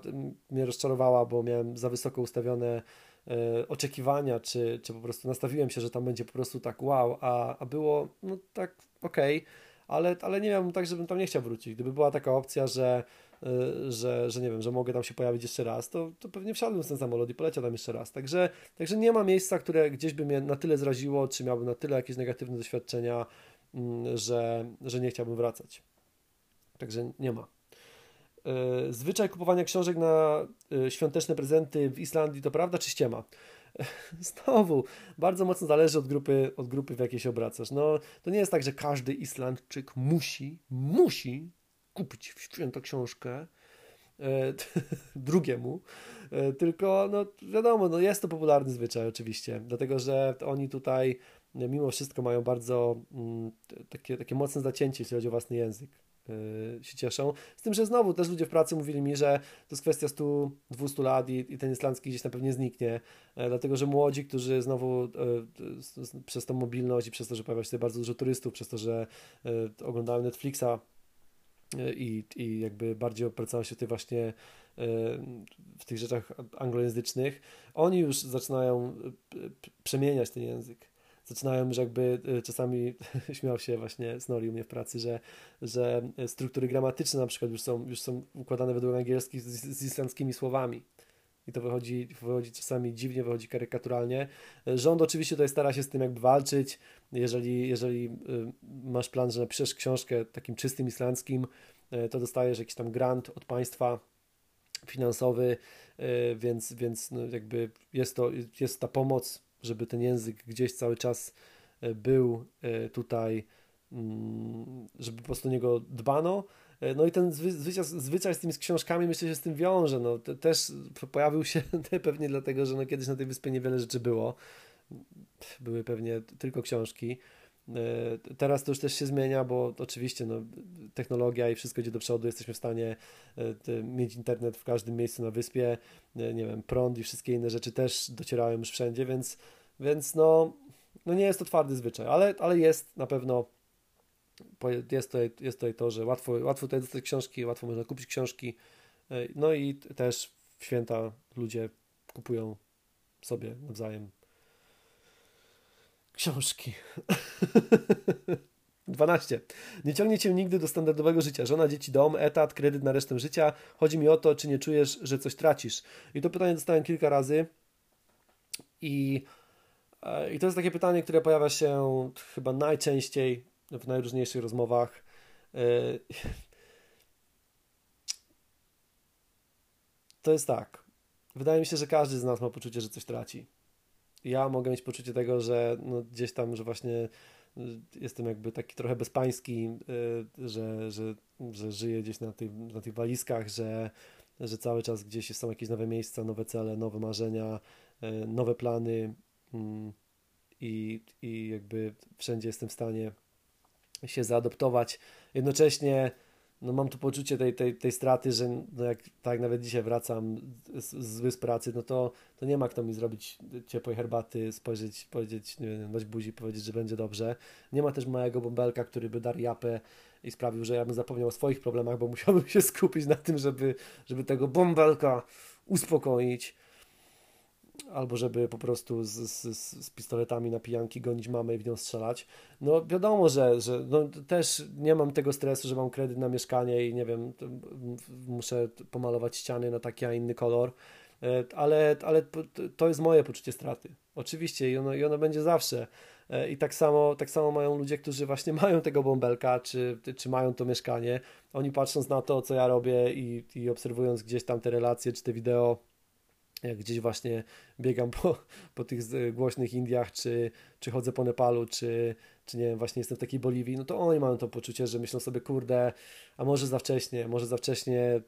mnie rozczarowała, bo miałem za wysoko ustawione e, oczekiwania, czy, czy po prostu nastawiłem się, że tam będzie po prostu tak wow, a, a było no tak okej, okay, ale, ale nie miałem tak, żebym tam nie chciał wrócić. Gdyby była taka opcja, że, e, że, że nie wiem, że mogę tam się pojawić jeszcze raz, to, to pewnie wsiadłem w ten samolot i poleciał tam jeszcze raz. Także, także nie ma miejsca, które gdzieś by mnie na tyle zraziło, czy miałbym na tyle jakieś negatywne doświadczenia, Mm, że, że nie chciałbym wracać. Także nie ma. E, zwyczaj kupowania książek na e, świąteczne prezenty w Islandii to prawda czy ściema? Znowu, bardzo mocno zależy od grupy, od grupy, w jakiej się obracasz. No, to nie jest tak, że każdy Islandczyk musi, musi kupić w święto książkę e, drugiemu, e, tylko no wiadomo, no jest to popularny zwyczaj oczywiście, dlatego że oni tutaj mimo wszystko mają bardzo mm, takie, takie mocne zacięcie, jeśli chodzi o własny język się cieszą. Z tym, że znowu też ludzie w pracy mówili mi, że to jest kwestia 100-200 lat i, i, ten islandzki gdzieś na pewnie zniknie, e, dlatego że młodzi, którzy znowu e, przez tą mobilność i przez to, że pojawia się bardzo dużo turystów, przez to, że e, oglądają Netflixa i, i jakby bardziej opracają się tych właśnie w tych rzeczach anglojęzycznych, oni już zaczynają przemieniać ten język zaczynają już jakby e, czasami śmiał się właśnie Snori u mnie w pracy, że, że struktury gramatyczne na przykład już są, już są układane według angielskich z, z islandzkimi słowami. I to wychodzi, wychodzi czasami dziwnie, wychodzi karykaturalnie. Rząd oczywiście tutaj stara się z tym jakby walczyć. Jeżeli, jeżeli e, masz plan, że napiszesz książkę takim czystym islandzkim, e, to dostajesz jakiś tam grant od państwa finansowy, więc, więc no jakby jest to jest ta pomoc żeby ten język gdzieś cały czas e, był e, tutaj, mm, żeby po prostu o niego dbano. E, no i ten zwyczaj, zwyczaj z tymi książkami myślę, że z tym wiąże. No, też pojawił się pewnie dlatego, że no kiedyś na tej wyspie niewiele rzeczy było. Były pewnie tylko książki. Teraz to już też się zmienia, bo oczywiście no, technologia i wszystko idzie do przodu, jesteśmy w stanie mieć internet w każdym miejscu na wyspie, nie wiem, prąd i wszystkie inne rzeczy też docierają już wszędzie, więc, więc no, no nie jest to twardy zwyczaj, ale, ale jest na pewno jest tutaj, jest tutaj to, że łatwo, łatwo tutaj dostać książki, łatwo można kupić książki, no i też w święta ludzie kupują sobie nawzajem książki. 12. Nie ciągnie cię nigdy do standardowego życia. Żona, dzieci, dom, etat, kredyt na resztę życia. Chodzi mi o to, czy nie czujesz, że coś tracisz. I to pytanie dostałem kilka razy. I, e, i to jest takie pytanie, które pojawia się chyba najczęściej w najróżniejszych rozmowach. E, to jest tak. Wydaje mi się, że każdy z nas ma poczucie, że coś traci. Ja mogę mieć poczucie tego, że no gdzieś tam, że właśnie jestem jakby taki trochę bezpański, y, że, że, że żyję gdzieś na, tych, na tych walizkach, że, że cały czas gdzieś są jakieś nowe miejsca, nowe cele, nowe marzenia, y, nowe plany mm, i, i jakby wszędzie jestem w stanie się zaadoptować. Jednocześnie no mam tu poczucie tej, tej, tej straty, że no jak tak nawet dzisiaj wracam z, z pracy, no to, to nie ma kto mi zrobić ciepłej herbaty, spojrzeć, powiedzieć, nie wiem, dać buzi, powiedzieć, że będzie dobrze. Nie ma też małego bąbelka, który by dar japę i sprawił, że ja bym zapomniał o swoich problemach, bo musiałbym się skupić na tym, żeby, żeby tego bąbelka uspokoić albo żeby po prostu z, z, z, pistoletami na pijanki gonić mamę i w nią strzelać. No wiadomo, że, że no, też nie mam tego stresu, że mam kredyt na mieszkanie i nie wiem, muszę pomalować ściany na taki, a inny kolor, e, ale, ale to jest moje poczucie straty. Oczywiście i ono, i ono będzie zawsze. E, I tak samo, tak samo mają ludzie, którzy właśnie mają tego bąbelka, czy, czy mają to mieszkanie. Oni patrząc na to, co ja robię i, i obserwując gdzieś tam te relacje, czy te wideo, jak gdzieś właśnie biegam po, po tych głośnych Indiach, czy, czy chodzę po Nepalu, czy, czy nie wiem, właśnie jestem w takiej Boliwii, no to oni mają to poczucie, że myślą sobie, kurde, a może za wcześnie, może za wcześnie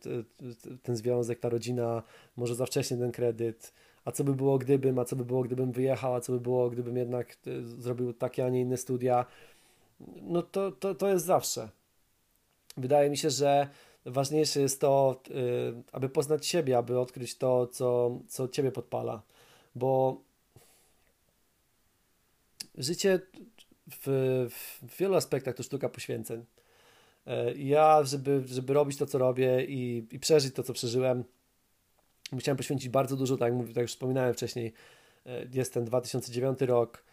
ten związek, ta rodzina, może za wcześnie ten kredyt, a co by było gdybym, a co by było gdybym wyjechał, a co by było gdybym jednak e, zrobił takie, a nie inne studia, no to, to, to jest zawsze. Wydaje mi się, że ważniejsze jest to, y, aby poznać siebie, aby odkryć to, co, co ciebie podpala, bo życie w, w wielu aspektach to sztuka poświęceń. Y, ja, żeby, żeby robić to, co robię i, i przeżyć to, co przeżyłem, musiałem poświęcić bardzo dużo, tak jak, tak już wspominałem wcześniej, y, jest ten 2009 rok,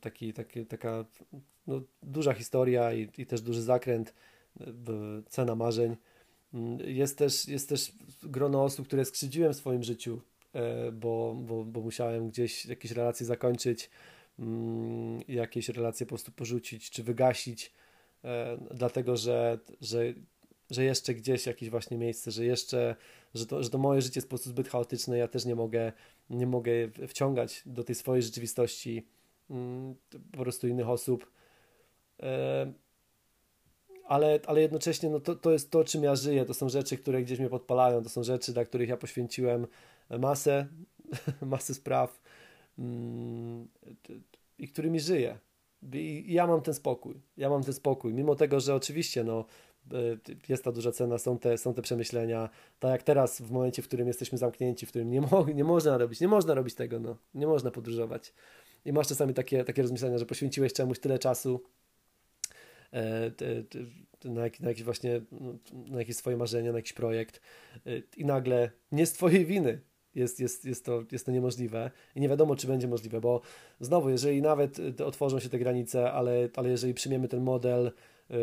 taki, taki, taka no, duża historia i, i też duży zakręt cena marzeń. Mm, jest też, jest też grono osób, które skrzydziłem w swoim życiu, e, bo, bo, bo musiałem gdzieś jakieś relacje zakończyć, mm, jakieś relacje po prostu porzucić czy wygasić, e, dlatego że, że, że jeszcze gdzieś jakieś właśnie miejsce, że jeszcze, że to, że to moje życie jest po prostu zbyt chaotyczne, ja też nie mogę, nie mogę wciągać do tej swojej rzeczywistości mm, po prostu innych osób. Ale, ale jednocześnie no to, to jest to, czym ja żyję. To są rzeczy, które gdzieś mnie podpalają. To są rzeczy, dla których ja poświęciłem masę, masę spraw mm, i którymi żyję. I ja mam ten spokój. Ja mam ten spokój. Mimo tego, że oczywiście no, y, jest ta duża cena, są te, są te przemyślenia. Tak jak teraz, w momencie, w którym jesteśmy zamknięci, w którym nie, mo nie można robić, nie można robić tego, no, nie można podróżować. I masz czasami takie, takie rozmyślenia, że poświęciłeś czemuś tyle czasu, E, na, na jakieś właśnie, no, na jakieś swoje marzenia, na jakiś projekt e, i nagle nie z twojej winy jest, jest, jest, to, jest to niemożliwe. I nie wiadomo, czy będzie możliwe, bo znowu, jeżeli nawet otworzą się te granice, ale, ale jeżeli przyjmiemy ten model e,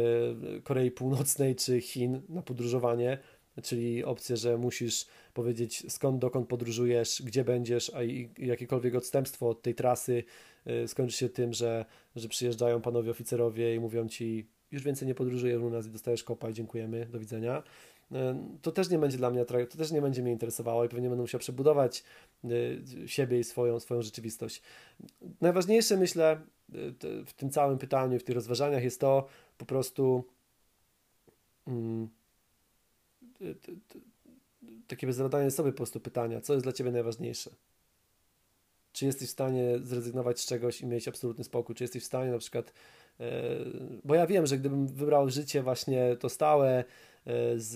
Korei Północnej czy Chin na podróżowanie, czyli opcję, że musisz powiedzieć skąd, dokąd podróżujesz, gdzie będziesz, a jakiekolwiek odstępstwo od tej trasy y, skończy się tym, że, że przyjeżdżają panowie oficerowie i mówią ci już więcej nie podróżujesz u nas i dostajesz kopa i dziękujemy, do widzenia. Y, to też nie będzie dla mnie, to też nie będzie mnie interesowało i pewnie będę musiał przebudować y, siebie i swoją, swoją rzeczywistość. Najważniejsze myślę w tym całym pytaniu, w tych rozważaniach jest to po prostu takie zadanie sobie po prostu pytania, co jest dla Ciebie najważniejsze? Czy jesteś w stanie zrezygnować z czegoś i mieć absolutny spokój? Czy jesteś w stanie na przykład, e, bo ja wiem, że gdybym wybrał życie właśnie to stałe, e, z,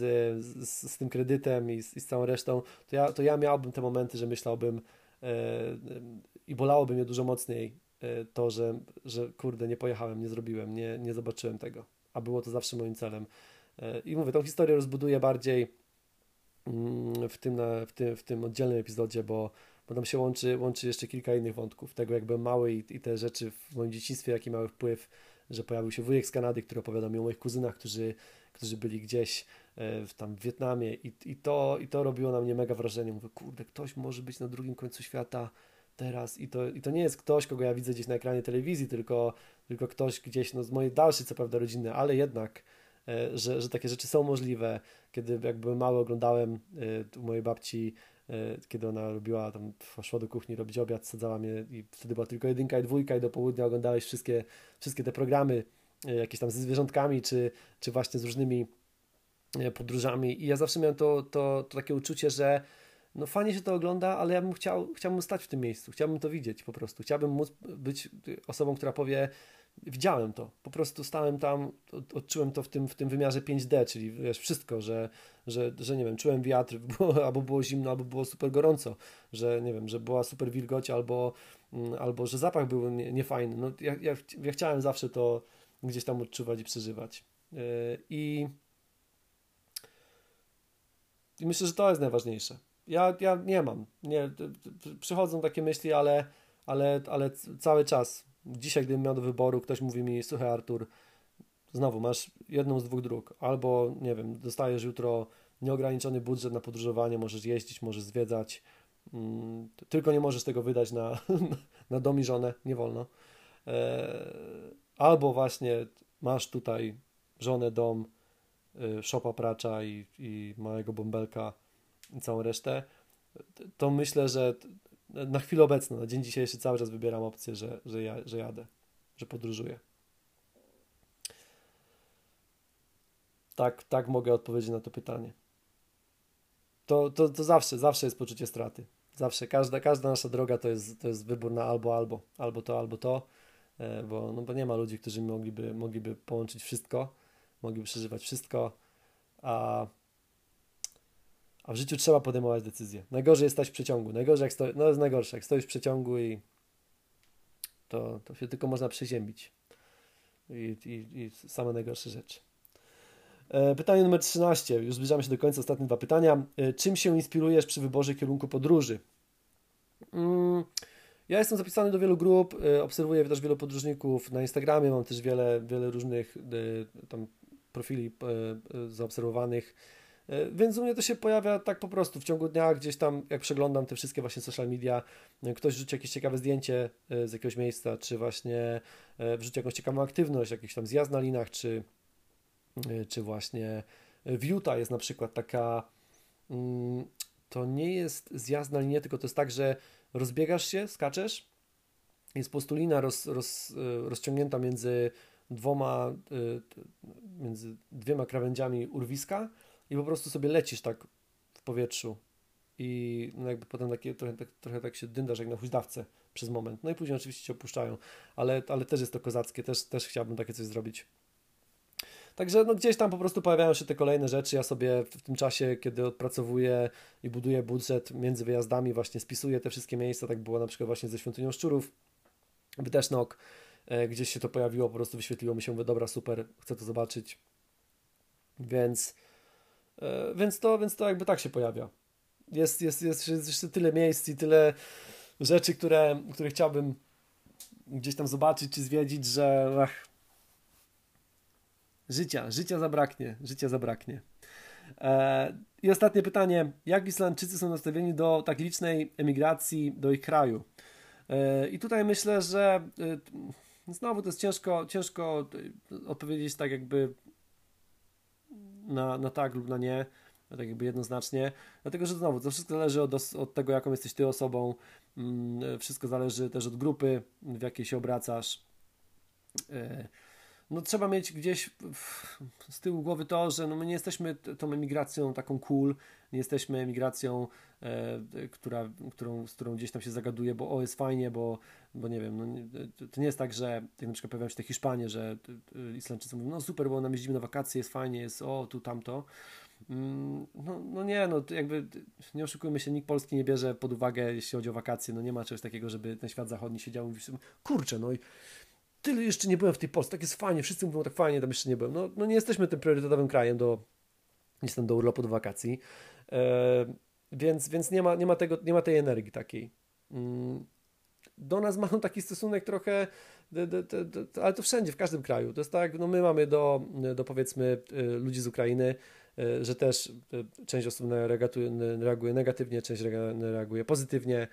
z, z tym kredytem i z, i z, całą resztą, to ja, to ja miałbym te momenty, że myślałbym e, i bolałoby mnie dużo mocniej to, że, że kurde, nie pojechałem, nie zrobiłem, nie, nie zobaczyłem tego, a było to zawsze moim celem. I mówię, tą historię rozbuduję bardziej w tym, na, w tym, w tym oddzielnym epizodzie, bo, bo tam się łączy, łączy jeszcze kilka innych wątków. Tego, jak byłem mały i, i te rzeczy w moim dzieciństwie, jaki miały wpływ, że pojawił się wujek z Kanady, który opowiadał mi o moich kuzynach, którzy, którzy byli gdzieś e, w, tam w Wietnamie i, i, to, i to robiło na mnie mega wrażenie. Mówię, kurde, ktoś może być na drugim końcu świata teraz i to, i to nie jest ktoś, kogo ja widzę gdzieś na ekranie telewizji, tylko, tylko ktoś gdzieś no, z mojej dalszej, co prawda, rodziny, ale jednak że, że takie rzeczy są możliwe. Kiedy jak byłem mały, oglądałem e, u mojej babci, e, kiedy ona robiła, tam szła do kuchni robić obiad, sadzała mnie i wtedy była tylko jedynka i dwójka i do południa oglądałeś wszystkie, wszystkie te programy, jakieś tam ze zwierzątkami, czy, czy właśnie z różnymi podróżami i ja zawsze miałem to, to, to takie uczucie, że no fajnie się to ogląda, ale ja bym chciał, chciałbym stać w tym miejscu, chciałbym to widzieć po prostu. Chciałbym móc być osobą, która powie, widziałem to. Po prostu stałem tam, odczułem to w tym, w tym wymiarze 5D, czyli wiesz, wszystko, że, że, że nie wiem, czułem wiatr, albo było zimno, albo było super gorąco, że nie wiem, że była super wilgoć, albo, mm, albo że zapach był niefajny. No, ja, ja, ja chciałem zawsze to, gdzieś tam odczuwać i przeżywać. I, i myślę, że to jest najważniejsze. Ja, ja nie mam. Nie, przychodzą takie myśli, ale, ale, ale cały czas. Dzisiaj, gdybym miał do wyboru, ktoś mówi mi, słuchaj Artur, znowu masz jedną z dwóch dróg. Albo, nie wiem, dostajesz jutro nieograniczony budżet na podróżowanie, możesz jeździć, możesz zwiedzać, mm, tylko nie możesz tego wydać na, na dom i żonę, nie wolno. E, albo właśnie masz tutaj żonę, dom, y, szopa pracza i, i małego bąbelka i całą resztę, to myślę, że na chwilę obecną, na dzień dzisiejszy cały czas wybieram opcję, że, że, ja, że jadę, że podróżuję. Tak, tak mogę odpowiedzieć na to pytanie. To, to, to zawsze, zawsze jest poczucie straty. Zawsze, każda, każda nasza droga to jest, to jest wybór na albo, albo, albo to, albo to, e, bo, no bo nie ma ludzi, którzy mogliby, mogliby połączyć wszystko, mogliby przeżywać wszystko, a a w życiu trzeba podejmować decyzje. Najgorzej jest stać w przeciągu. Najgorzej jak stoi, no jest najgorsze, jak stoisz w przeciągu i to, to się tylko można przeziębić. I, i, i same najgorsze rzeczy. E, pytanie numer 13. Już zbliżamy się do końca. Ostatnie dwa pytania. E, czym się inspirujesz przy wyborze kierunku podróży? Mm, ja jestem zapisany do wielu grup, e, obserwuję też wielu podróżników na Instagramie, mam też wiele, wiele różnych tam profili zaobserwowanych więc u mnie to się pojawia tak po prostu w ciągu dnia, gdzieś tam, jak przeglądam te wszystkie właśnie social media, e, ktoś rzuci jakieś ciekawe zdjęcie e, z jakiegoś miejsca, czy właśnie wrzuci jakąś ciekawą aktywność, jakiś tam zjazd na linach, czy, czy właśnie w Utah jest na przykład taka, mm, to nie jest zjazd na linię, tylko to jest tak, że rozbiegasz się, skaczesz, jest po prostu lina roz, roz, rozciągnięta między dwoma, między dwiema krawędziami urwiska, i po prostu sobie lecisz tak w powietrzu i no jakby potem takie, trochę, tak, trochę tak się dyndasz jak na huźdawce przez moment. No i później oczywiście cię opuszczają, ale, ale też jest to kozackie, też, też chciałbym takie coś zrobić. Także no, gdzieś tam po prostu pojawiają się te kolejne rzeczy. Ja sobie w tym czasie, kiedy odpracowuję i buduję budżet między wyjazdami, właśnie spisuję te wszystkie miejsca. Tak było na przykład właśnie ze Świątynią Szczurów, Wytesznok. E, gdzieś się to pojawiło, po prostu wyświetliło mi się, mówię, dobra, super, chcę to zobaczyć. Więc więc to, więc to jakby tak się pojawia. Jest, jest, jest, jest jeszcze tyle miejsc i tyle rzeczy, które, które chciałbym gdzieś tam zobaczyć czy zwiedzić, że ach, życia, życia zabraknie, życia zabraknie. E, I ostatnie pytanie. Jak Islandczycy są nastawieni do tak licznej emigracji do ich kraju? E, I tutaj myślę, że znowu to jest ciężko, ciężko odpowiedzieć tak jakby na, na tak lub na nie, tak jakby jednoznacznie, dlatego że znowu to wszystko zależy od, od tego, jaką jesteś ty osobą, mm, wszystko zależy też od grupy, w jakiej się obracasz. No trzeba mieć gdzieś z tyłu głowy to, że no my nie jesteśmy tą emigracją taką cool, nie jesteśmy emigracją, e, która, którą, z którą gdzieś tam się zagaduje, bo o jest fajnie, bo, bo nie wiem, no, to nie jest tak, że jak na przykład pojawiają się te Hiszpanie, że Islandczycy mówią, no super, bo nam jeździmy na wakacje, jest fajnie, jest o tu, tamto. Mm, no, no nie, no jakby nie oszukujmy się, nikt Polski nie bierze pod uwagę, jeśli chodzi o wakacje, no nie ma czegoś takiego, żeby ten świat zachodni siedział i mówił, kurczę, no i tyle jeszcze nie byłem w tej Polsce, tak jest fajnie, wszyscy mówią tak fajnie, tam jeszcze nie byłem. No, no nie jesteśmy tym priorytetowym krajem do, jestem do urlopu, do wakacji, e, więc, więc nie, ma, nie, ma tego, nie ma tej energii takiej. Mm, do nas mają taki stosunek trochę, de, de, de, ale to wszędzie, w każdym kraju. To jest tak, no my mamy do, do powiedzmy e, ludzi z Ukrainy, e, że też e, część osób reaguje negatywnie, część reaguje pozytywnie.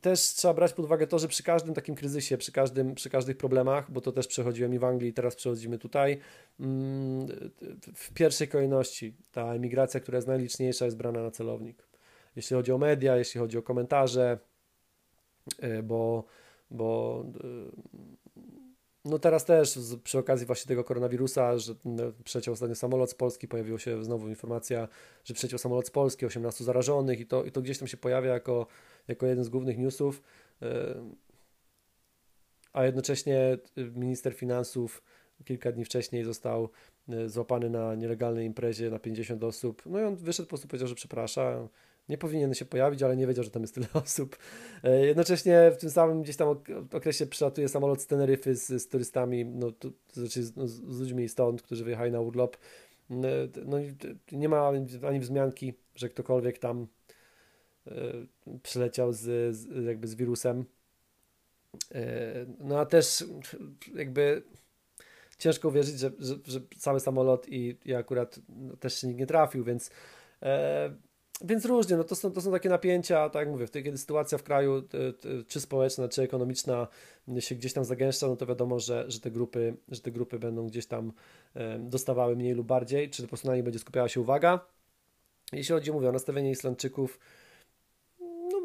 Też trzeba brać pod uwagę to, że przy każdym takim kryzysie, przy, każdym, przy każdych problemach, bo to też przechodziłem i w Anglii, teraz przechodzimy tutaj, mm, w pierwszej kolejności ta emigracja, która jest najliczniejsza, jest brana na celownik. Jeśli chodzi o media, jeśli chodzi o komentarze, e, bo, bo no teraz też przy okazji właśnie tego koronawirusa, że przeciął ostatnio samolot z Polski, pojawiła się znowu informacja, że przeciął samolot z Polski, 18 zarażonych i to, i to gdzieś tam się pojawia jako, jako jeden z głównych newsów. E, a jednocześnie minister finansów kilka dni wcześniej został e, złapany na nielegalnej imprezie na 50 osób. No i on wyszedł po prostu powiedział, że przeprasza, nie powinien się pojawić, ale nie wiedział, że tam jest tyle osób. E, jednocześnie w tym samym gdzieś tam okresie przylatuje samolot z Teneryfy z, z turystami, no, to znaczy z, no, z ludźmi stąd, którzy wyjechali na urlop. No, no nie ma ani wzmianki, że ktokolwiek tam e, przyleciał z, z, jakby z wirusem. E, no a też jakby ciężko uwierzyć, że, że, że cały samolot i, i akurat no, też się nikt nie trafił, więc e, więc różnie, no to są, to są takie napięcia, tak jak mówię, wtedy, kiedy sytuacja w kraju, czy społeczna, czy ekonomiczna się gdzieś tam zagęszcza, no to wiadomo, że, że, te, grupy, że te grupy będą gdzieś tam dostawały mniej lub bardziej, czy po prostu na nich będzie skupiała się uwaga. Jeśli chodzi, mówię, o nastawienie Islandczyków, no,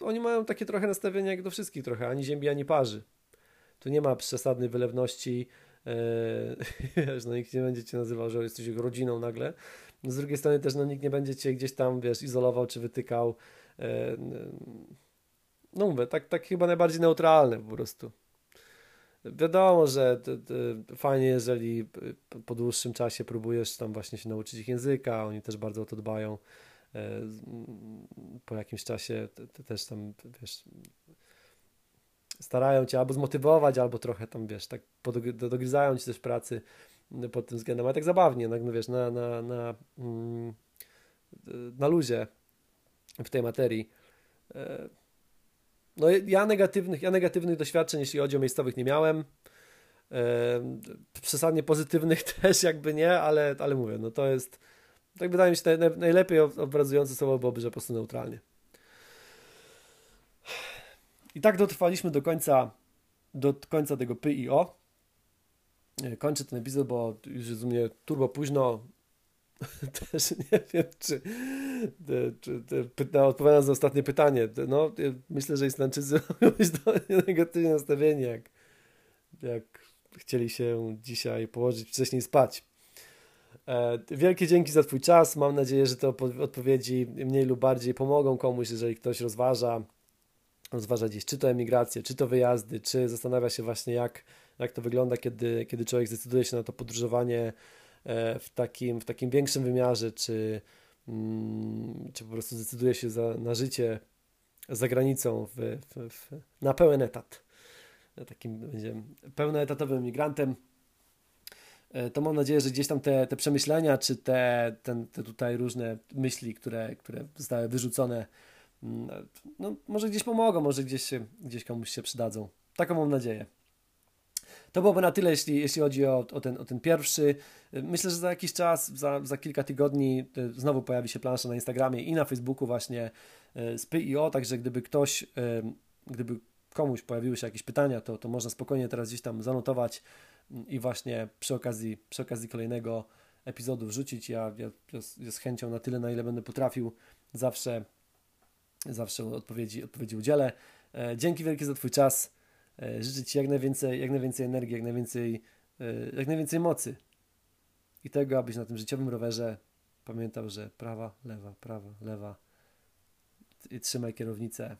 oni mają takie trochę nastawienie jak do wszystkich trochę, ani ziemi, ani parzy. Tu nie ma przesadnej wylewności, wiesz, no nikt nie będzie cię nazywał, że jesteś rodziną nagle. Z drugiej strony też no, nikt nie będzie cię gdzieś tam, wiesz, izolował czy wytykał. E, no mówię, tak, tak chyba najbardziej neutralne po prostu. Wiadomo, że to, to fajnie, jeżeli po dłuższym czasie próbujesz tam właśnie się nauczyć ich języka, oni też bardzo o to dbają. E, po jakimś czasie też tam, wiesz, starają cię albo zmotywować, albo trochę tam, wiesz, tak dogryzają ci też pracy pod tym względem, ale tak zabawnie, no, wiesz, na, na, na, mm, na luzie w tej materii. E, no ja negatywnych, ja negatywnych doświadczeń, jeśli chodzi o miejscowych, nie miałem. E, przesadnie pozytywnych też jakby nie, ale, ale mówię, no to jest, tak wydaje mi się, najlepiej obrazujące słowo byłoby, że po prostu neutralnie. I tak dotrwaliśmy do końca, do końca tego P i O. E, kończę ten epizod, bo już jest u mnie turbo późno. Też nie wiem, czy, czy, czy odpowiadając na ostatnie pytanie, no, myślę, że Islandczycy mogą być negatywnie nastawieni, jak, jak chcieli się dzisiaj położyć wcześniej spać. E, wielkie dzięki za Twój czas. Mam nadzieję, że te odpowiedzi mniej lub bardziej pomogą komuś, jeżeli ktoś rozważa rozważa gdzieś czy to emigrację, czy to wyjazdy, czy zastanawia się właśnie jak, jak to wygląda, kiedy, kiedy człowiek zdecyduje się na to podróżowanie e, w takim, w takim większym wymiarze, czy, mm, czy po prostu zdecyduje się za, na życie za granicą w, w, w, na pełen etat. Takim będzie pełnoetatowym emigrantem. E, to mam nadzieję, że gdzieś tam te, te przemyślenia, czy te, ten, te tutaj różne myśli, które, które zostały wyrzucone no, może gdzieś pomogą, może gdzieś, gdzieś komuś się przydadzą. Taką mam nadzieję. To byłoby na tyle, jeśli, jeśli chodzi o, o, ten, o ten pierwszy. Myślę, że za jakiś czas, za, za kilka tygodni e, znowu pojawi się plansza na Instagramie i na Facebooku właśnie e, z PIO, także gdyby ktoś, e, gdyby komuś pojawiły się jakieś pytania, to, to można spokojnie teraz gdzieś tam zanotować i właśnie przy okazji, przy okazji kolejnego epizodu wrzucić. Ja, ja, ja z chęcią na tyle, na ile będę potrafił, zawsze Zawsze odpowiedzi, odpowiedzi udzielę. Dzięki wielkie za Twój czas. E, życzę Ci jak najwięcej, jak najwięcej energii, jak najwięcej, e, jak najwięcej mocy. I tego, abyś na tym życiowym rowerze pamiętał, że prawa, lewa, prawa, lewa. I trzymaj kierownicę.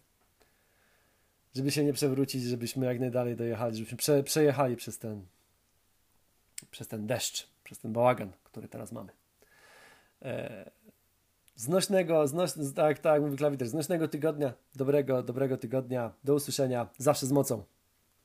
Żeby się nie przewrócić, żebyśmy jak najdalej dojechali, żebyśmy prze, przejechali przez ten, przez ten deszcz, przez ten bałagan, który teraz mamy znośnego, znoś, tak, tak, mówi klawiter, znośnego tygodnia, dobrego, dobrego tygodnia, do usłyszenia, zawsze z mocą.